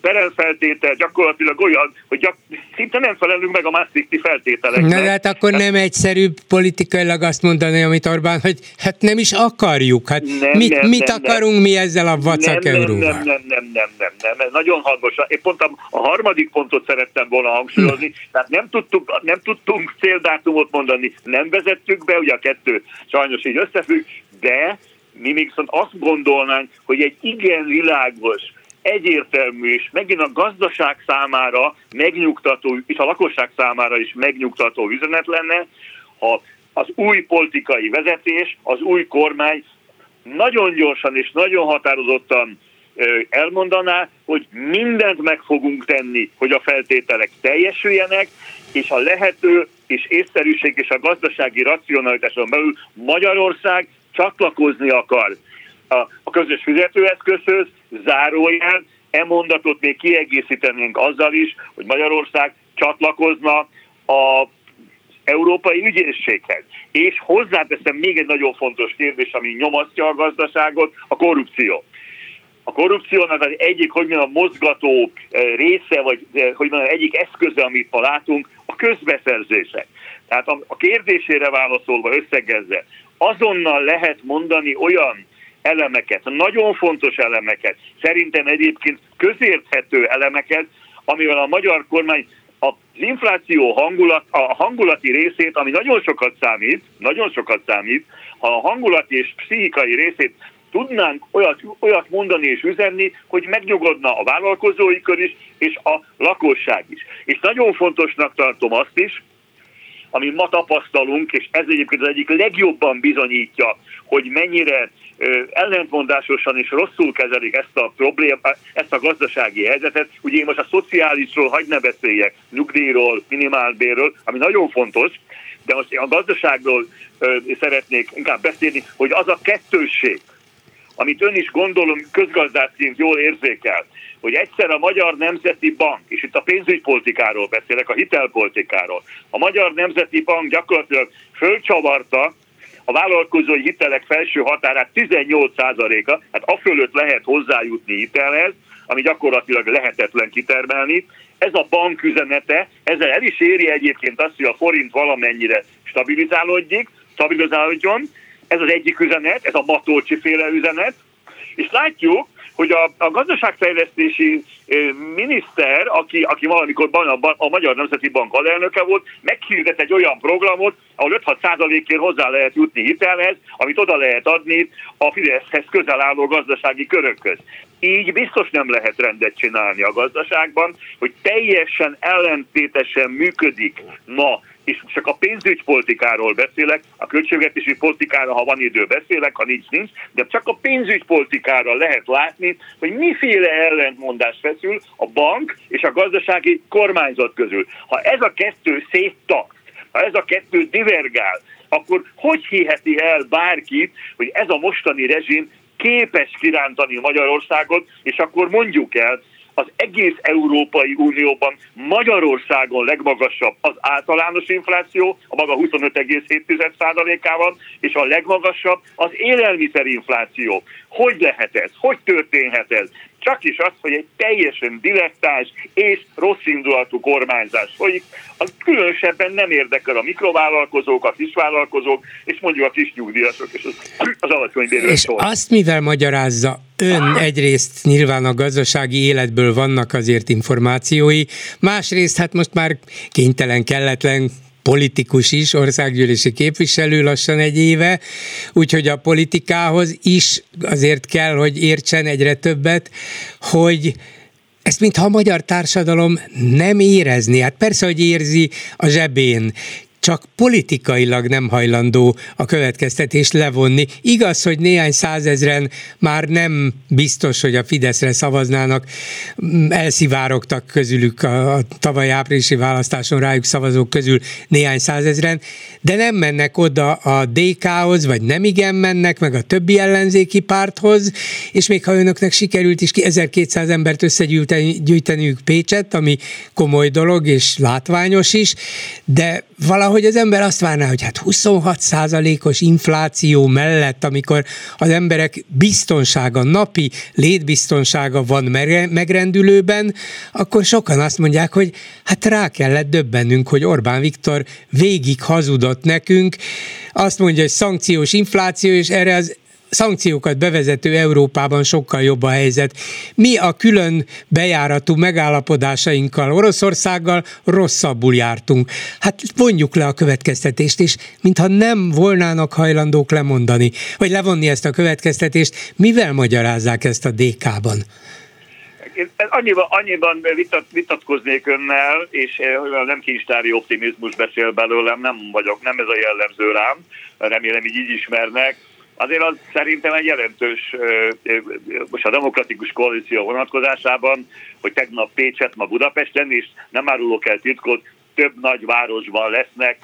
Speaker 10: perelfeltétel gyakorlatilag olyan, hogy gyak, szinte nem felelünk meg a Maastrichti feltételeknek.
Speaker 1: Na, de hát akkor nem egyszerűbb politikailag azt mondani, amit Orbán, hogy hát nem is akarjuk, hát nem, mit, nem, mit nem, akarunk nem. mi ezzel a vacak
Speaker 10: nem, euróval? Nem, nem, nem, nem, nem, nem, nem, nagyon hangos. Én pont a, a harmadik pontot szerettem volna hangsúlyozni, tehát nem tudtuk, nem tudtunk céldátumot mondani, mondani, nem vezettük be, ugye a kettő sajnos így összefügg, de mi még viszont azt gondolnánk, hogy egy igen világos, egyértelmű és megint a gazdaság számára megnyugtató, és a lakosság számára is megnyugtató üzenet lenne, ha az új politikai vezetés, az új kormány nagyon gyorsan és nagyon határozottan elmondaná, hogy mindent meg fogunk tenni, hogy a feltételek teljesüljenek, és a lehető és észszerűség és a gazdasági racionalitáson belül Magyarország csatlakozni akar a, közös fizetőeszközhöz, zárójel, e mondatot még kiegészítenénk azzal is, hogy Magyarország csatlakozna a európai ügyészséghez. És hozzáteszem még egy nagyon fontos kérdés, ami nyomasztja a gazdaságot, a korrupció. A korrupciónak az egyik, hogy mondjam, mozgató eh, része, vagy eh, hogy mondjam, egyik eszköze, amit ma látunk, a közbeszerzések. Tehát a kérdésére válaszolva összegezze, azonnal lehet mondani olyan elemeket, nagyon fontos elemeket, szerintem egyébként közérthető elemeket, amivel a magyar kormány az infláció hangulat, a hangulati részét, ami nagyon sokat számít, nagyon sokat számít, ha a hangulati és pszichikai részét tudnánk olyat, olyat mondani és üzenni, hogy megnyugodna a vállalkozói kör is, és a lakosság is. És nagyon fontosnak tartom azt is, ami ma tapasztalunk, és ez egyébként az egyik legjobban bizonyítja, hogy mennyire ellentmondásosan és rosszul kezelik ezt a problémát, ezt a gazdasági helyzetet. Ugye én most a szociálisról hagy ne beszéljek, nyugdíjról, minimálbérről, ami nagyon fontos, de most a gazdaságról szeretnék inkább beszélni, hogy az a kettősség, amit ön is gondolom közgazdászként jól érzékel, hogy egyszer a Magyar Nemzeti Bank, és itt a pénzügypolitikáról beszélek, a hitelpolitikáról, a Magyar Nemzeti Bank gyakorlatilag fölcsavarta a vállalkozói hitelek felső határát 18%-a, hát a fölött lehet hozzájutni hitelhez, ami gyakorlatilag lehetetlen kitermelni. Ez a bank üzenete, ezzel el is éri egyébként azt, hogy a forint valamennyire stabilizálódjék, stabilizálódjon, ez az egyik üzenet, ez a Matolcsi féle üzenet, és látjuk, hogy a, a gazdaságfejlesztési miniszter, aki, aki valamikor a, a Magyar Nemzeti Bank alelnöke volt, meghirdet egy olyan programot, ahol 5-6 százalékért hozzá lehet jutni hitelhez, amit oda lehet adni a Fideszhez közel álló gazdasági körökhöz. Így biztos nem lehet rendet csinálni a gazdaságban, hogy teljesen ellentétesen működik ma és csak a pénzügypolitikáról beszélek, a költségvetési politikára, ha van idő beszélek, ha nincs, nincs, de csak a pénzügypolitikára lehet látni, hogy miféle ellentmondás feszül a bank és a gazdasági kormányzat közül. Ha ez a kettő széttakt, ha ez a kettő divergál, akkor hogy hiheti el bárki, hogy ez a mostani rezsim képes kirántani Magyarországot, és akkor mondjuk el, az egész Európai Unióban Magyarországon legmagasabb az általános infláció, a maga 25,7%-ával, és a legmagasabb az élelmiszerinfláció. Hogy lehet ez? Hogy történhet ez? Csak is az, hogy egy teljesen dilettáns és rossz indulatú kormányzás folyik, az különösebben nem érdekel a mikrovállalkozók, a kisvállalkozók, és mondjuk a kis nyugdíjasok, és az, az alacsony
Speaker 1: És szól. azt mivel magyarázza ön egyrészt nyilván a gazdasági életből vannak azért információi, másrészt hát most már kénytelen, kelletlen politikus is, országgyűlési képviselő lassan egy éve, úgyhogy a politikához is azért kell, hogy értsen egyre többet, hogy ezt mintha a magyar társadalom nem érezni. Hát persze, hogy érzi a zsebén, csak politikailag nem hajlandó a következtetést levonni. Igaz, hogy néhány százezren már nem biztos, hogy a Fideszre szavaznának, elszivárogtak közülük a, tavaly áprilisi választáson rájuk szavazók közül néhány százezren, de nem mennek oda a DK-hoz, vagy nem igen mennek, meg a többi ellenzéki párthoz, és még ha önöknek sikerült is ki 1200 embert összegyűjteniük Pécset, ami komoly dolog és látványos is, de valahogy az ember azt várná, hogy hát 26% os infláció mellett, amikor az emberek biztonsága, napi létbiztonsága van megrendülőben, akkor sokan azt mondják, hogy hát rá kellett döbbennünk, hogy Orbán Viktor végig hazudott nekünk, azt mondja, hogy szankciós infláció, és erre az szankciókat bevezető Európában sokkal jobb a helyzet. Mi a külön bejáratú megállapodásainkkal Oroszországgal rosszabbul jártunk. Hát vonjuk le a következtetést, és mintha nem volnának hajlandók lemondani, vagy levonni ezt a következtetést, mivel magyarázzák ezt a DK-ban?
Speaker 10: Én annyiban, annyiban vitat, vitatkoznék önnel, és eh, nem kincstári optimizmus beszél belőlem, nem vagyok, nem ez a jellemző rám, remélem így, így ismernek azért az szerintem egy jelentős, most a demokratikus koalíció vonatkozásában, hogy tegnap Pécset, ma Budapesten, és nem árulok el titkot, több nagy városban lesznek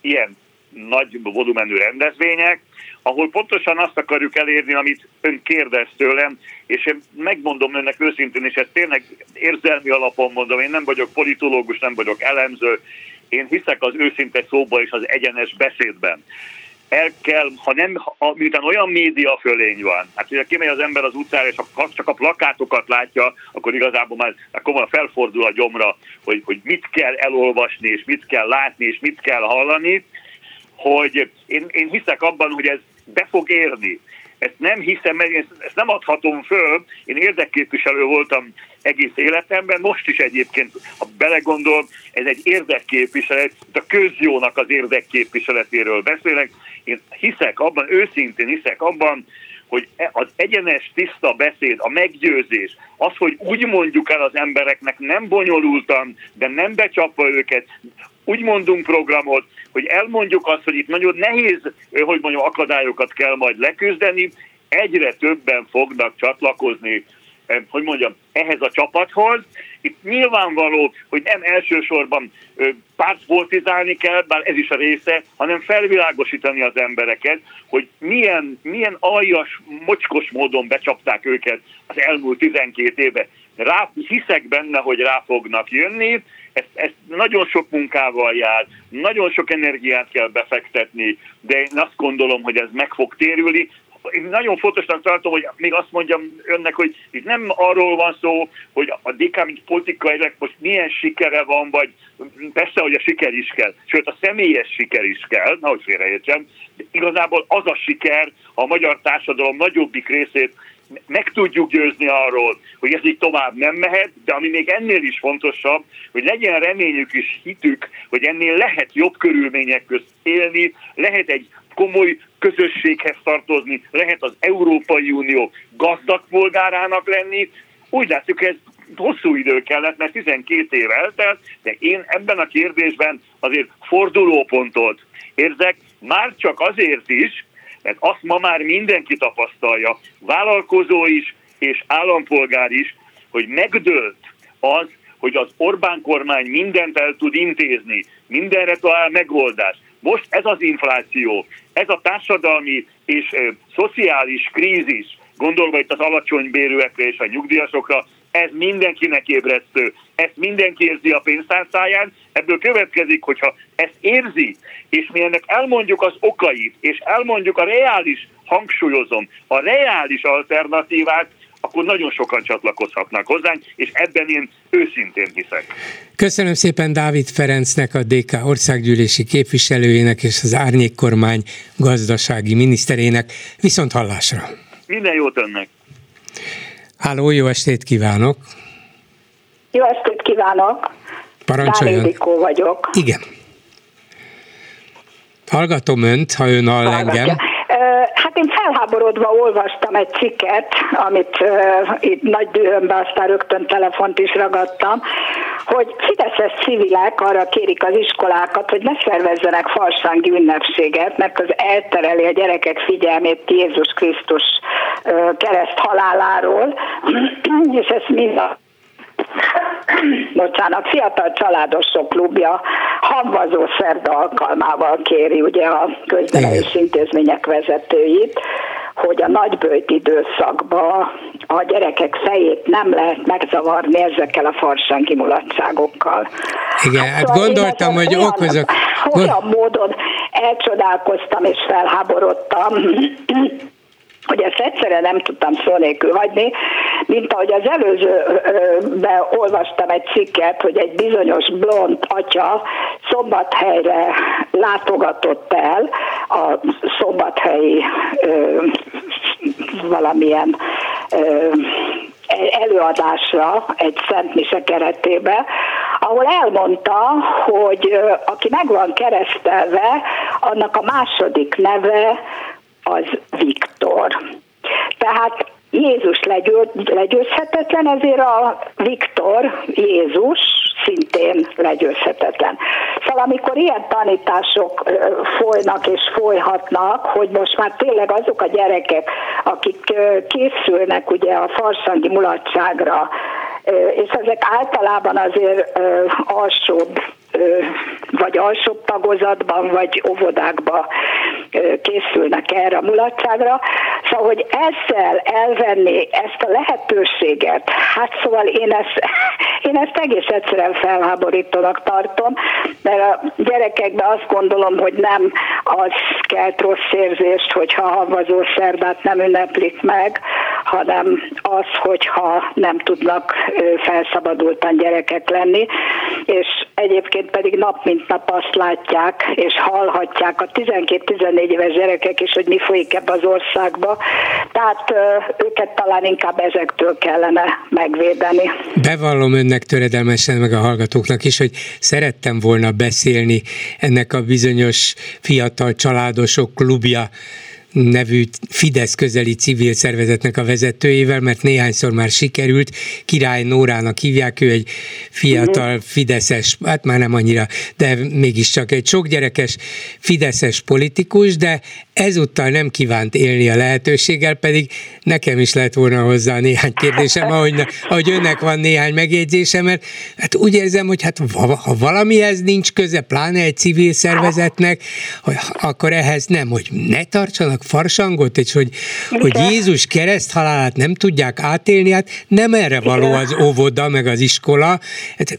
Speaker 10: ilyen nagy volumenű rendezvények, ahol pontosan azt akarjuk elérni, amit ön kérdez tőlem, és én megmondom önnek őszintén, és ezt tényleg érzelmi alapon mondom, én nem vagyok politológus, nem vagyok elemző, én hiszek az őszinte szóba és az egyenes beszédben el kell, ha nem, ha, miután olyan média fölény van, hát ugye kimegy az ember az utcára, és a, csak a plakátokat látja, akkor igazából már van felfordul a gyomra, hogy, hogy mit kell elolvasni, és mit kell látni, és mit kell hallani, hogy én, én hiszek abban, hogy ez be fog érni. Ezt nem hiszem, mert ezt, ezt nem adhatom föl. Én érdekképviselő voltam egész életemben, most is egyébként, ha belegondol, ez egy érdekképviselet, a közjónak az érdekképviseletéről beszélek. Én hiszek abban, őszintén hiszek abban, hogy e, az egyenes, tiszta beszéd, a meggyőzés, az, hogy úgy mondjuk el az embereknek nem bonyolultan, de nem becsapva őket, úgy mondunk programot, hogy elmondjuk azt, hogy itt nagyon nehéz, hogy mondjam, akadályokat kell majd leküzdeni, egyre többen fognak csatlakozni hogy mondjam, ehhez a csapathoz. Itt nyilvánvaló, hogy nem elsősorban pártpolitizálni kell, bár ez is a része, hanem felvilágosítani az embereket, hogy milyen, milyen aljas, mocskos módon becsapták őket az elmúlt 12 éve. Rá, hiszek benne, hogy rá fognak jönni, ez, ez nagyon sok munkával jár, nagyon sok energiát kell befektetni, de én azt gondolom, hogy ez meg fog térülni, én nagyon fontosnak tartom, hogy még azt mondjam önnek, hogy itt nem arról van szó, hogy a DK, mint politikailag most milyen sikere van, vagy persze, hogy a siker is kell, sőt a személyes siker is kell, nehogy félreértsem, de igazából az a siker, ha a magyar társadalom nagyobbik részét meg tudjuk győzni arról, hogy ez így tovább nem mehet, de ami még ennél is fontosabb, hogy legyen reményük és hitük, hogy ennél lehet jobb körülmények közt élni, lehet egy komoly közösséghez tartozni, lehet az Európai Unió gazdag polgárának lenni. Úgy látjuk, ez hosszú idő kellett, mert 12 év eltelt, de én ebben a kérdésben azért fordulópontot érzek, már csak azért is, mert azt ma már mindenki tapasztalja, vállalkozó is és állampolgár is, hogy megdőlt az, hogy az Orbán kormány mindent el tud intézni, mindenre talál megoldást. Most ez az infláció, ez a társadalmi és ö, szociális krízis, gondolva itt az alacsony bérűekre és a nyugdíjasokra, ez mindenkinek ébresztő, ezt mindenki érzi a pénztárcáján, ebből következik, hogyha ezt érzi, és mi ennek elmondjuk az okait, és elmondjuk a reális, hangsúlyozom, a reális alternatívát, akkor nagyon sokan csatlakozhatnak hozzánk, és ebben én őszintén hiszek.
Speaker 1: Köszönöm szépen Dávid Ferencnek, a DK országgyűlési képviselőjének és az Árnyék kormány gazdasági miniszterének. Viszont hallásra!
Speaker 10: Minden jót önnek!
Speaker 1: Háló, jó estét kívánok!
Speaker 11: Jó estét kívánok!
Speaker 1: Parancsoljon!
Speaker 11: Vagyok.
Speaker 1: Igen. Hallgatom önt, ha ön hall
Speaker 11: Hallgatja.
Speaker 1: engem.
Speaker 11: Hát én felháborodva olvastam egy cikket, amit itt nagy dühömbe aztán rögtön telefont is ragadtam, hogy fideszes civilek arra kérik az iskolákat, hogy ne szervezzenek farsangi ünnepséget, mert az eltereli a gyerekek figyelmét Jézus Krisztus kereszt haláláról, és ezt mind a bocsánat, Fiatal Családosok Klubja hamvazó szerda alkalmával kéri ugye a köznevelési intézmények vezetőit, hogy a nagybőjt időszakban a gyerekek fejét nem lehet megzavarni ezekkel a farsangi mulatságokkal.
Speaker 1: Igen, hát, hát gondoltam, hogy
Speaker 11: olyan,
Speaker 1: okozok...
Speaker 11: Olyan módon elcsodálkoztam és felháborodtam, hogy ezt egyszerre nem tudtam szó nélkül hagyni, mint ahogy az előzőben olvastam egy cikket, hogy egy bizonyos blond atya szombathelyre látogatott el a szombathelyi ö, valamilyen ö, előadásra egy Szent Mise keretébe, ahol elmondta, hogy aki meg van keresztelve, annak a második neve az Viktor. Tehát Jézus legyőzhetetlen, ezért a Viktor, Jézus szintén legyőzhetetlen. Szóval amikor ilyen tanítások folynak és folyhatnak, hogy most már tényleg azok a gyerekek, akik készülnek ugye a farsangi mulatságra, és ezek általában azért alsóbb vagy alsóbb tagozatban, vagy óvodákba készülnek erre a mulatságra. Szóval, hogy ezzel elvenni ezt a lehetőséget, hát szóval én ezt, én ezt egész egyszerűen felháborítónak tartom, mert a gyerekekben azt gondolom, hogy nem az kelt rossz érzést, hogyha a havazó szerdát nem ünneplik meg, hanem az, hogyha nem tudnak felszabadultan gyerekek lenni, és egyébként pedig nap mint nap azt látják, és hallhatják a 12-14 éves gyerekek is, hogy mi folyik ebbe az országba, tehát őket talán inkább ezektől kellene megvédeni.
Speaker 1: Bevallom önnek töredelmesen, meg a hallgatóknak is, hogy szerettem volna beszélni ennek a bizonyos fiatal családosok klubja nevű Fidesz közeli civil szervezetnek a vezetőjével, mert néhányszor már sikerült, Király Nórának hívják, ő egy fiatal Fideszes, hát már nem annyira, de mégiscsak egy sok gyerekes Fideszes politikus, de ezúttal nem kívánt élni a lehetőséggel, pedig nekem is lett volna hozzá néhány kérdésem, ahogy, ahogy önnek van néhány megjegyzésem, mert hát úgy érzem, hogy hát ha valamihez nincs köze, pláne egy civil szervezetnek, akkor ehhez nem, hogy ne tartsanak farsangot, és hogy, hogy Jézus kereszt halálát nem tudják átélni, hát nem erre való az óvoda, meg az iskola. Hát,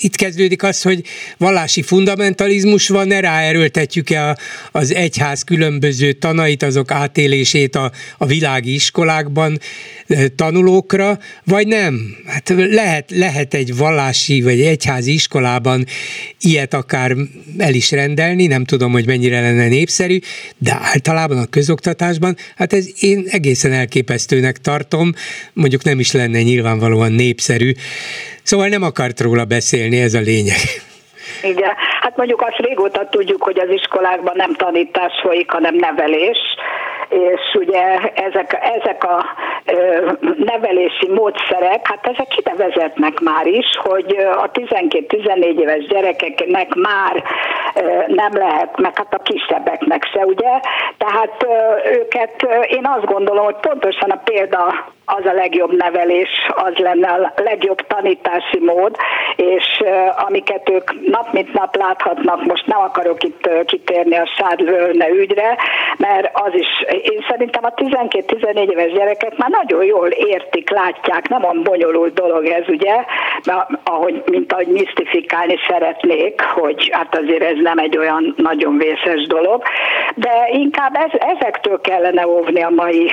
Speaker 1: itt kezdődik az, hogy vallási fundamentalizmus van, ne ráerőltetjük-e az egyház különböző tanait, azok átélését a, a világi iskolákban tanulókra, vagy nem? Hát lehet, lehet egy vallási vagy egyházi iskolában ilyet akár el is rendelni, nem tudom, hogy mennyire lenne népszerű, de általában a közoktatásban, hát ez én egészen elképesztőnek tartom, mondjuk nem is lenne nyilvánvalóan népszerű. Szóval nem akart róla beszélni, ez a lényeg.
Speaker 11: Igen, mondjuk azt régóta tudjuk, hogy az iskolákban nem tanítás folyik, hanem nevelés, és ugye ezek, ezek a nevelési módszerek, hát ezek ide vezetnek már is, hogy a 12-14 éves gyerekeknek már nem lehet, meg hát a kisebbeknek se, ugye? Tehát őket, én azt gondolom, hogy pontosan a példa az a legjobb nevelés, az lenne a legjobb tanítási mód, és amiket ők nap mint nap láthatnak, most nem akarok itt kitérni a Sádlőne ügyre, mert az is, én szerintem a 12-14 éves gyerekek már nagyon jól értik, látják, nem olyan bonyolult dolog ez, ugye, mert ahogy, mint ahogy misztifikálni szeretnék, hogy hát azért ez nem egy olyan nagyon vészes dolog, de inkább ez, ezektől kellene óvni a mai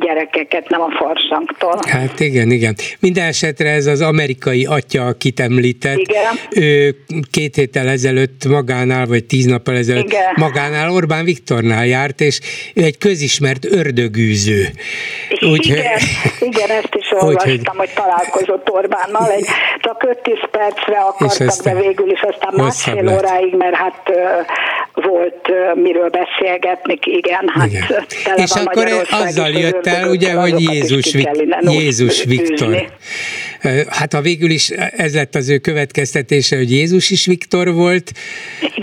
Speaker 11: gyerekeket, nem a farsangtól.
Speaker 1: Hát igen, igen. Minden esetre ez az amerikai atya, akit említett, igen. ő két héttel ezelőtt magánál, vagy tíz nappal ezelőtt igen. magánál Orbán Viktornál járt, és egy közismert ördögűző.
Speaker 11: Úgy, igen, igen, ezt is olvastam, úgy, hogy találkozott Orbánnal, egy, csak 5-10 percre akartak, de végül is aztán másfél óráig, mert hát volt miről beszélgetni, igen, hát igen.
Speaker 1: És akkor azzal jött el, ugye, hogy Jézus, Jézus Viktor. Hát ha végül is ez lett az ő következtetése, hogy Jézus is Viktor volt,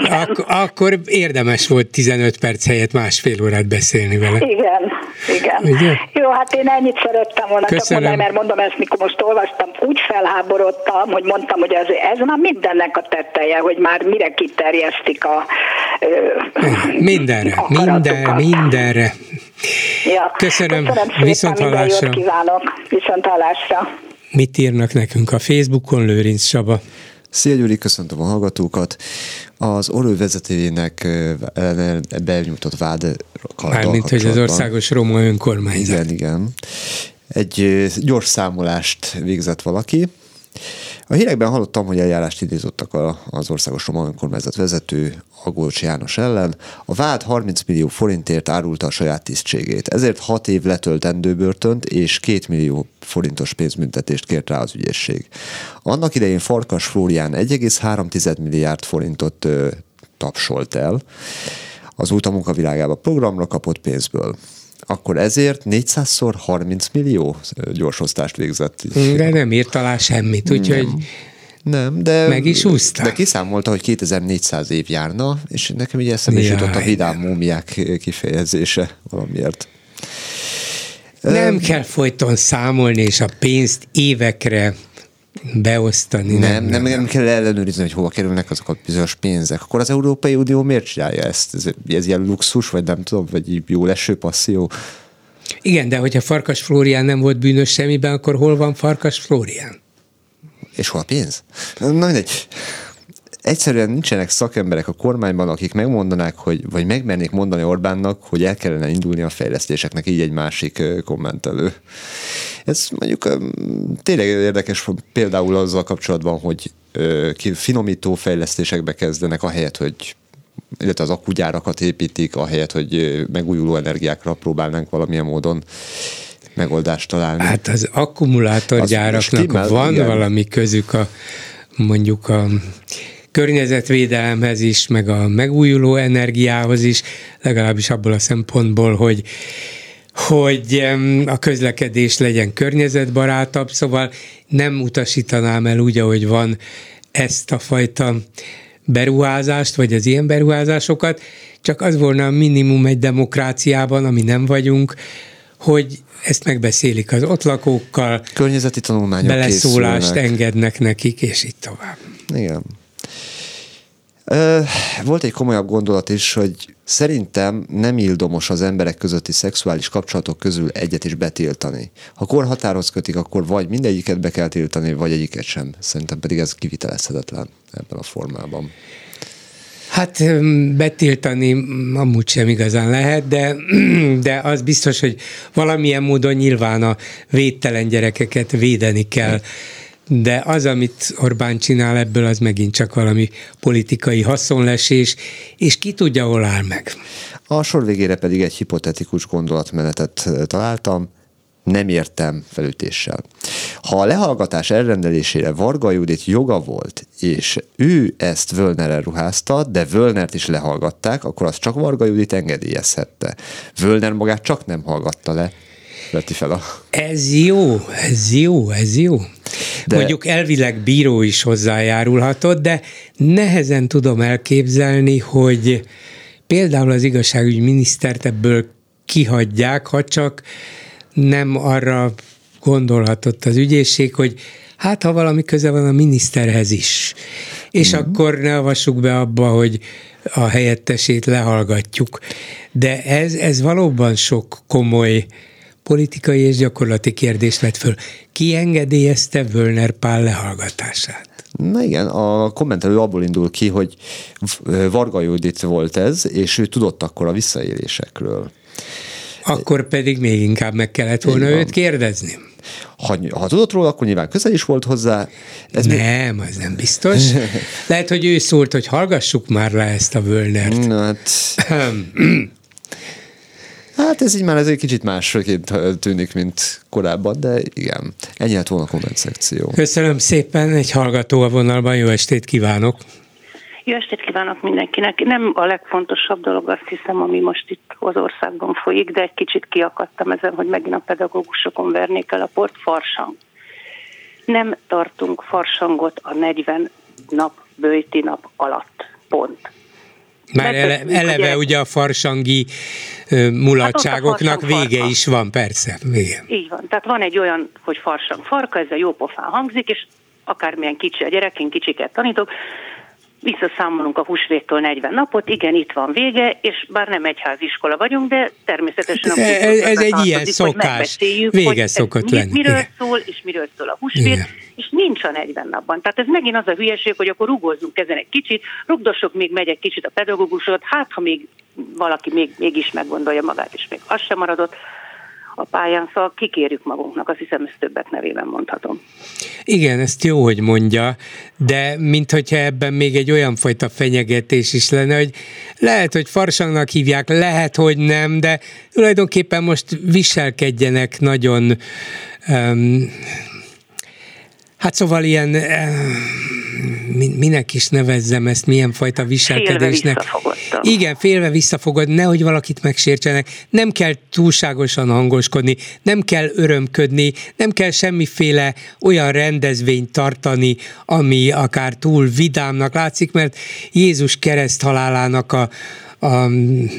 Speaker 1: ak- akkor érdemes volt 15 perc helyett másfél órát beszélni vele.
Speaker 11: Igen, igen. Ugye? Jó, hát én ennyit szerettem volna Köszönöm. csak mondani, mert mondom ezt, mikor most olvastam, úgy felháborodtam, hogy mondtam, hogy ez, ez már mindennek a tetteje, hogy már mire kiterjesztik a
Speaker 1: Mindenre, minden, mindenre.
Speaker 11: Ja, köszönöm, köszönöm viszont hallásra. kívánok, viszont hallásra.
Speaker 1: Mit írnak nekünk a Facebookon, Lőrinc Saba?
Speaker 12: Szia Gyuri, köszöntöm a hallgatókat. Az Orő vezetőjének benyújtott vád
Speaker 1: Mármint, hogy az országos roma önkormányzat.
Speaker 12: Igen, igen. Egy gyors számolást végzett valaki, a hírekben hallottam, hogy eljárást indítottak az országos roma önkormányzat vezető Agolcs János ellen. A vád 30 millió forintért árulta a saját tisztségét. Ezért 6 év letöltendő börtönt és 2 millió forintos pénzbüntetést kért rá az ügyészség. Annak idején Farkas Flórián 1,3 milliárd forintot ö, tapsolt el. Az út a munkavilágába programra kapott pénzből akkor ezért 400-szor 30 millió gyorsosztást végzett.
Speaker 1: De nem írt alá semmit, úgyhogy
Speaker 12: nem, de,
Speaker 1: meg is úszta.
Speaker 12: De kiszámolta, hogy 2400 év járna, és nekem így eszembe is jutott a vidám múmiák kifejezése valamiért.
Speaker 1: Nem um, kell folyton számolni, és a pénzt évekre beosztani.
Speaker 12: Nem, nem, nem, nem kell ellenőrizni, hogy hova kerülnek azok a bizonyos pénzek. Akkor az Európai Unió miért csinálja ezt? Ez, ez ilyen luxus, vagy nem tudom, vagy jó leső passzió?
Speaker 1: Igen, de hogyha Farkas Flórián nem volt bűnös semmiben, akkor hol van Farkas Flórián?
Speaker 12: És hol a pénz? Na mindegy egyszerűen nincsenek szakemberek a kormányban, akik megmondanák, hogy, vagy megmernék mondani Orbánnak, hogy el kellene indulni a fejlesztéseknek, így egy másik kommentelő. Ez mondjuk tényleg érdekes például azzal kapcsolatban, hogy finomító fejlesztésekbe kezdenek, ahelyett, hogy illetve az akugyárakat építik, ahelyett, hogy megújuló energiákra próbálnánk valamilyen módon megoldást találni.
Speaker 1: Hát az akkumulátorgyáraknak az van igen. valami közük a mondjuk a környezetvédelemhez is, meg a megújuló energiához is, legalábbis abból a szempontból, hogy hogy a közlekedés legyen környezetbarátabb, szóval nem utasítanám el úgy, ahogy van ezt a fajta beruházást, vagy az ilyen beruházásokat, csak az volna a minimum egy demokráciában, ami nem vagyunk, hogy ezt megbeszélik az ott lakókkal,
Speaker 12: környezeti tanulmányok
Speaker 1: beleszólást készülnek. engednek nekik, és így tovább.
Speaker 12: Igen. Volt egy komolyabb gondolat is, hogy szerintem nem ildomos az emberek közötti szexuális kapcsolatok közül egyet is betiltani. Ha korhatárhoz kötik, akkor vagy mindegyiket be kell tiltani, vagy egyiket sem. Szerintem pedig ez kivitelezhetetlen ebben a formában.
Speaker 1: Hát betiltani amúgy sem igazán lehet, de, de az biztos, hogy valamilyen módon nyilván a védtelen gyerekeket védeni kell de az, amit Orbán csinál ebből, az megint csak valami politikai haszonlesés, és ki tudja, hol áll meg.
Speaker 12: A sor végére pedig egy hipotetikus gondolatmenetet találtam, nem értem felütéssel. Ha a lehallgatás elrendelésére Varga Judit joga volt, és ő ezt Völnerre ruházta, de Völnert is lehallgatták, akkor az csak Varga Judit engedélyezhette. Völner magát csak nem hallgatta le, veti fel a...
Speaker 1: Ez jó, ez jó, ez jó. De... Mondjuk elvileg bíró is hozzájárulhatott, de nehezen tudom elképzelni, hogy például az igazságügyi minisztert ebből kihagyják, ha csak nem arra gondolhatott az ügyészség, hogy hát ha valami köze van a miniszterhez is. És mm. akkor ne avassuk be abba, hogy a helyettesét lehallgatjuk. De ez, ez valóban sok komoly politikai és gyakorlati kérdést vett föl. Ki engedélyezte Völner Pál lehallgatását?
Speaker 12: Na igen, a kommentelő abból indul ki, hogy Varga Judit volt ez, és ő tudott akkor a visszaélésekről.
Speaker 1: Akkor pedig még inkább meg kellett volna őt kérdezni.
Speaker 12: Ha, ha tudott róla, akkor nyilván közel is volt hozzá.
Speaker 1: Ez nem, még... az nem biztos. Lehet, hogy ő szólt, hogy hallgassuk már le ezt a Völnert.
Speaker 12: Na, hát... Hát ez így már ez egy kicsit másként tűnik, mint korábban, de igen, ennyi lett volna a komment szekció.
Speaker 1: Köszönöm szépen, egy hallgató a vonalban, jó estét kívánok!
Speaker 13: Jó estét kívánok mindenkinek. Nem a legfontosabb dolog azt hiszem, ami most itt az országban folyik, de egy kicsit kiakadtam ezen, hogy megint a pedagógusokon vernék el a port. Farsang. Nem tartunk farsangot a 40 nap, bőti nap alatt. Pont.
Speaker 1: Már ele, eleve ugye a farsangi mulatságoknak hát vége farka. is van, persze, vége.
Speaker 13: Így van, tehát van egy olyan, hogy farsang farka, ez a jó pofán hangzik, és akármilyen kicsi a gyerek, én kicsiket tanítok, visszaszámolunk a húsvéttől 40 napot, igen, itt van vége, és bár nem egyháziskola vagyunk, de természetesen a
Speaker 1: ez, ez egy ilyen szokás, vége szokott lenni.
Speaker 13: Miről igen. szól, és miről szól a húsvét, igen. És nincs a 40 napban. Tehát ez megint az a hülyeség, hogy akkor rugózzunk ezen egy kicsit, rugdosok még megy egy kicsit a pedagógusot, hát ha még valaki még, mégis meggondolja magát, és még az sem maradott, a pályán, szóval kikérjük magunknak, azt hiszem ezt többek nevében mondhatom.
Speaker 1: Igen, ezt jó, hogy mondja, de mint hogyha ebben még egy olyan fajta fenyegetés is lenne, hogy lehet, hogy farsangnak hívják, lehet, hogy nem, de tulajdonképpen most viselkedjenek nagyon um, Hát szóval ilyen, minek is nevezzem ezt, milyen fajta viselkedésnek.
Speaker 13: Félve
Speaker 1: Igen, félve visszafogod, nehogy valakit megsértsenek. Nem kell túlságosan hangoskodni, nem kell örömködni, nem kell semmiféle olyan rendezvényt tartani, ami akár túl vidámnak látszik, mert Jézus kereszt halálának a, a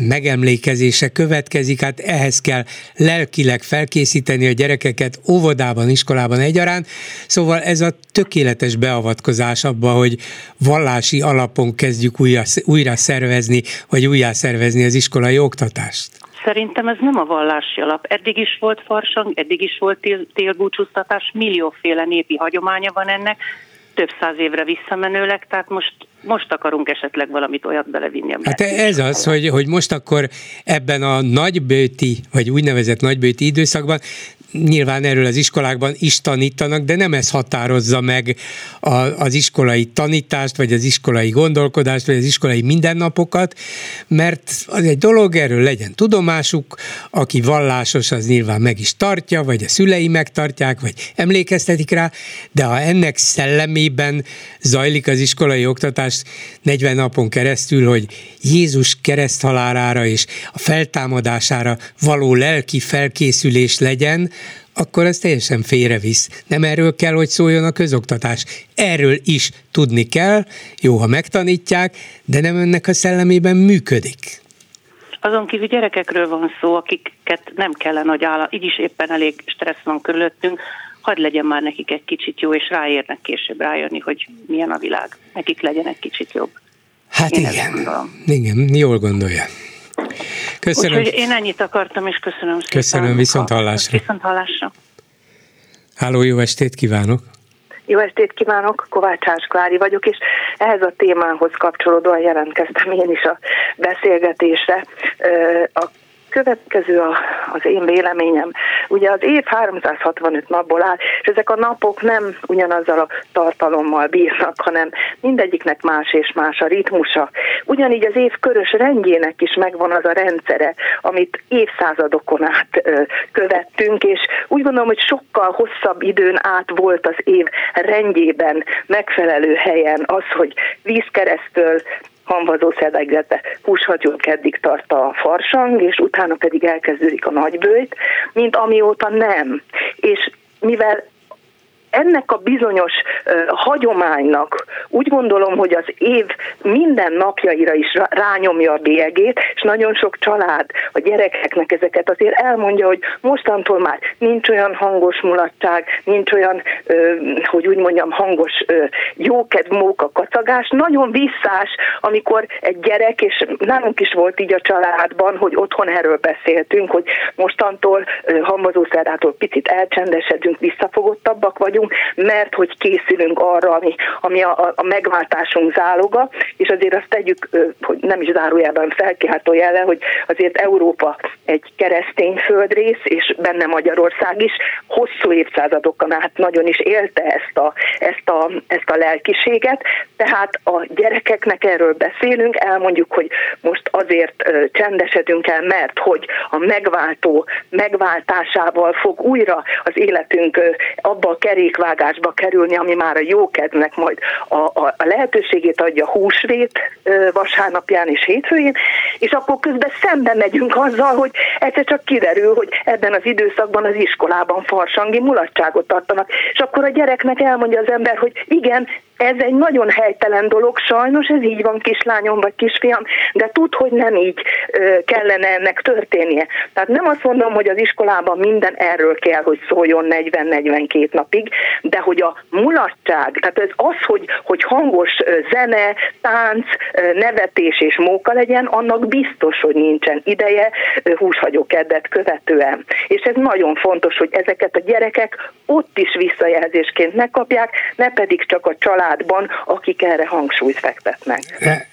Speaker 1: megemlékezése következik, hát ehhez kell lelkileg felkészíteni a gyerekeket óvodában, iskolában egyaránt. Szóval ez a tökéletes beavatkozás abba, hogy vallási alapon kezdjük újra, újra szervezni, vagy újjá szervezni az iskolai oktatást.
Speaker 13: Szerintem ez nem a vallási alap. Eddig is volt farsang, eddig is volt tél, télbúcsúztatás, millióféle népi hagyománya van ennek, több száz évre visszamenőleg, tehát most most akarunk esetleg valamit olyat belevinni.
Speaker 1: Hát ez az, hogy, hogy most akkor ebben a nagybőti, vagy úgynevezett nagybőti időszakban nyilván erről az iskolákban is tanítanak, de nem ez határozza meg a, az iskolai tanítást, vagy az iskolai gondolkodást, vagy az iskolai mindennapokat, mert az egy dolog, erről legyen tudomásuk, aki vallásos, az nyilván meg is tartja, vagy a szülei megtartják, vagy emlékeztetik rá, de ha ennek szellemében zajlik az iskolai oktatás 40 napon keresztül, hogy Jézus kereszthalálára és a feltámadására való lelki felkészülés legyen, akkor ez teljesen félrevisz. Nem erről kell, hogy szóljon a közoktatás. Erről is tudni kell, jó, ha megtanítják, de nem önnek a szellemében működik.
Speaker 13: Azon kívül gyerekekről van szó, akiket nem kellene, hogy áll, így is éppen elég stressz van körülöttünk, hadd legyen már nekik egy kicsit jó, és ráérnek később rájönni, hogy milyen a világ. Nekik legyen egy kicsit jobb.
Speaker 1: Hát Én igen, igen, jól gondolja. Köszönöm.
Speaker 13: Úgyhogy én ennyit akartam, és köszönöm szépen.
Speaker 1: Köszönöm, viszont hallásra.
Speaker 13: Viszont hallásra.
Speaker 1: Háló, jó estét kívánok!
Speaker 14: Jó estét kívánok, Kovács Klári vagyok, és ehhez a témához kapcsolódóan jelentkeztem én is a beszélgetésre. A következő a, az én véleményem. Ugye az év 365 napból áll, és ezek a napok nem ugyanazzal a tartalommal bírnak, hanem mindegyiknek más és más a ritmusa. Ugyanígy az év körös rendjének is megvan az a rendszere, amit évszázadokon át követtünk, és úgy gondolom, hogy sokkal hosszabb időn át volt az év rendjében megfelelő helyen az, hogy vízkeresztől hamvazó szedegletbe húshagyók eddig tart a farsang, és utána pedig elkezdődik a nagybőjt, mint amióta nem. És mivel ennek a bizonyos uh, hagyománynak úgy gondolom, hogy az év minden napjaira is rányomja a bélyegét, és nagyon sok család a gyerekeknek ezeket azért elmondja, hogy mostantól már nincs olyan hangos mulatság, nincs olyan, uh, hogy úgy mondjam, hangos uh, jókedv móka kacagás, nagyon visszás, amikor egy gyerek, és nálunk is volt így a családban, hogy otthon erről beszéltünk, hogy mostantól hamvazószerától picit elcsendesedünk, visszafogottabbak vagyunk, vagyunk, mert hogy készülünk arra, ami, ami a, a megváltásunk záloga, és azért azt tegyük, hogy nem is zárójában felkiáltó jele, hogy azért Európa egy keresztény földrész, és benne Magyarország is. Hosszú évszázadokon át nagyon is élte ezt a, ezt a, ezt a lelkiséget, tehát a gyerekeknek erről beszélünk, elmondjuk, hogy most azért csendesedünk el, mert hogy a megváltó megváltásával fog újra az életünk abba a kerékvágásba kerülni, ami már a jókedvnek majd a, a, a lehetőségét adja húsvét vasárnapján és hétfőjén, és akkor közben szembe megyünk azzal, hogy egyszer csak kiderül, hogy ebben az időszakban az iskolában farsangi mulatságot tartanak, és akkor a gyereknek elmondja az ember, hogy igen, ez egy nagyon helytelen dolog, sajnos ez így van kislányom vagy kisfiam, de tud, hogy nem így kellene ennek történnie. Tehát nem azt mondom, hogy az iskolában minden erről kell, hogy szóljon 40-42 napig, de hogy a mulatság, tehát ez az, hogy, hogy hangos zene, tánc, nevetés és móka legyen, annak biztos, hogy nincsen ideje húshagyókedvet követően. És ez nagyon fontos, hogy ezeket a gyerekek ott is visszajelzésként megkapják, ne pedig csak a család családban, akik erre hangsúlyt fektetnek.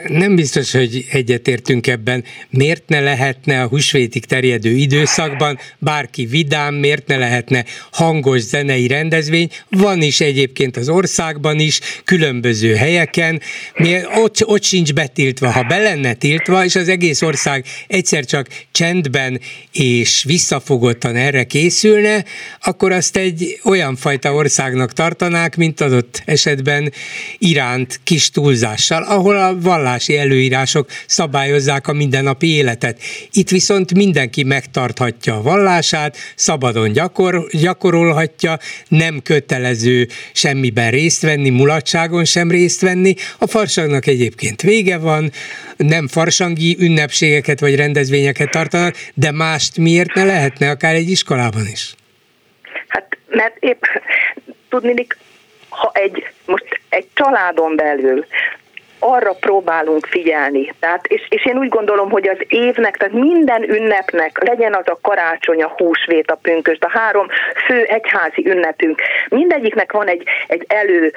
Speaker 1: Nem biztos, hogy egyetértünk ebben. Miért ne lehetne a húsvétig terjedő időszakban bárki vidám, miért ne lehetne hangos zenei rendezvény? Van is egyébként az országban is, különböző helyeken. Ott, ott sincs betiltva. Ha be lenne tiltva, és az egész ország egyszer csak csendben és visszafogottan erre készülne, akkor azt egy olyan fajta országnak tartanák, mint adott esetben iránt kis túlzással, ahol a vallási előírások szabályozzák a mindennapi életet. Itt viszont mindenki megtarthatja a vallását, szabadon gyakor, gyakorolhatja, nem kötelező semmiben részt venni, mulatságon sem részt venni. A farsangnak egyébként vége van, nem farsangi ünnepségeket vagy rendezvényeket tartanak, de mást miért ne lehetne, akár egy iskolában is?
Speaker 14: Hát, mert épp tudni, ha egy, most egy családon belül arra próbálunk figyelni. Tehát, és, és én úgy gondolom, hogy az évnek, tehát minden ünnepnek, legyen az a karácsony, a húsvét, a pünköst, a három fő egyházi ünnepünk, mindegyiknek van egy, egy elő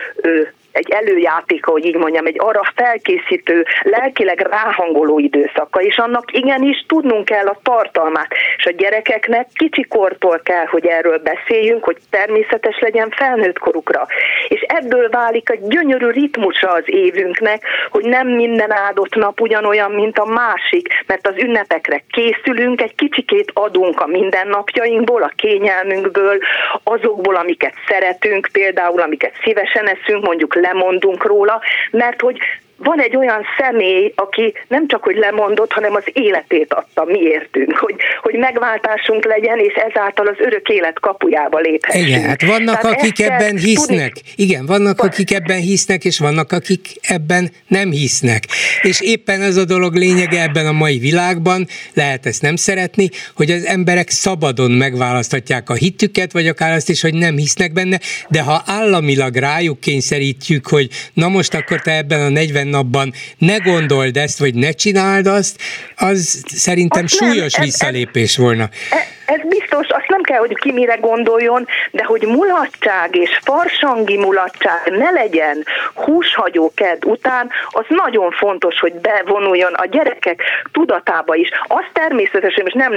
Speaker 14: egy előjátéka, hogy így mondjam, egy arra felkészítő, lelkileg ráhangoló időszaka, és annak igenis tudnunk kell a tartalmát, és a gyerekeknek kicsikortól kell, hogy erről beszéljünk, hogy természetes legyen felnőtt korukra. És ebből válik a gyönyörű ritmusa az évünknek, hogy nem minden áldott nap ugyanolyan, mint a másik, mert az ünnepekre készülünk, egy kicsikét adunk a mindennapjainkból, a kényelmünkből, azokból, amiket szeretünk, például amiket szívesen eszünk, mondjuk lemondunk róla, mert hogy van egy olyan személy, aki nem csak, hogy lemondott, hanem az életét adta miértünk, hogy, hogy megváltásunk legyen, és ezáltal az örök élet kapujába léphessünk.
Speaker 1: Igen, hát vannak, Tehát akik ebben hisznek. Tudni... Igen, vannak, akik ebben hisznek, és vannak, akik ebben nem hisznek. És éppen ez a dolog lényege ebben a mai világban, lehet ezt nem szeretni, hogy az emberek szabadon megválaszthatják a hitüket, vagy akár azt is, hogy nem hisznek benne, de ha államilag rájuk kényszerítjük, hogy na most akkor te ebben a 40 napban ne gondold ezt, vagy ne csináld azt, az szerintem azt súlyos nem, visszalépés ez, volna.
Speaker 14: Ez, ez biztos, azt nem kell, hogy ki mire gondoljon, de hogy mulatság és farsangi mulatság ne legyen húshagyó ked után, az nagyon fontos, hogy bevonuljon a gyerekek tudatába is. Az természetesen, és nem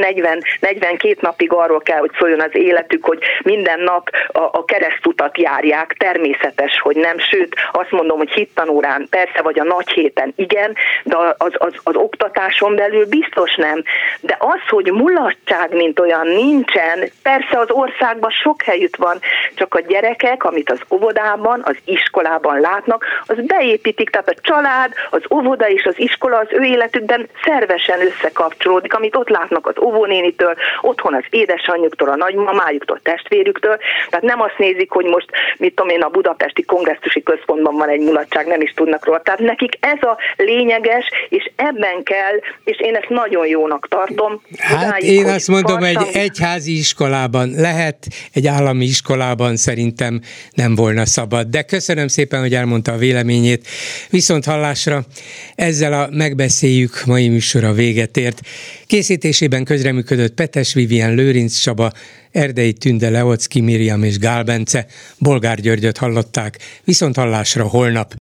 Speaker 14: 40-42 napig arról kell, hogy szóljon az életük, hogy minden nap a, a keresztutat járják, természetes, hogy nem, sőt, azt mondom, hogy hittanórán persze, vagy a nagy héten igen, de az, az, az oktatáson belül biztos nem. De az, hogy mulatság, mint olyan olyan nincsen. Persze az országban sok helyütt van, csak a gyerekek, amit az óvodában, az iskolában látnak, az beépítik, tehát a család, az óvoda és az iskola az ő életükben szervesen összekapcsolódik, amit ott látnak az óvónénitől, otthon az édesanyjuktól, a nagymamájuktól, a testvérüktől. Tehát nem azt nézik, hogy most, mit tudom én, a budapesti kongresszusi központban van egy mulatság, nem is tudnak róla. Tehát nekik ez a lényeges, és ebben kell, és én ezt nagyon jónak tartom.
Speaker 1: Hát én azt mondom, egy egyházi iskolában lehet, egy állami iskolában szerintem nem volna szabad. De köszönöm szépen, hogy elmondta a véleményét. Viszont hallásra ezzel a megbeszéljük mai műsora véget ért. Készítésében közreműködött Petes Vivien Lőrinc Csaba, Erdei Tünde Leocki Miriam és Gál Bence, Bolgár Györgyöt hallották, viszont hallásra holnap.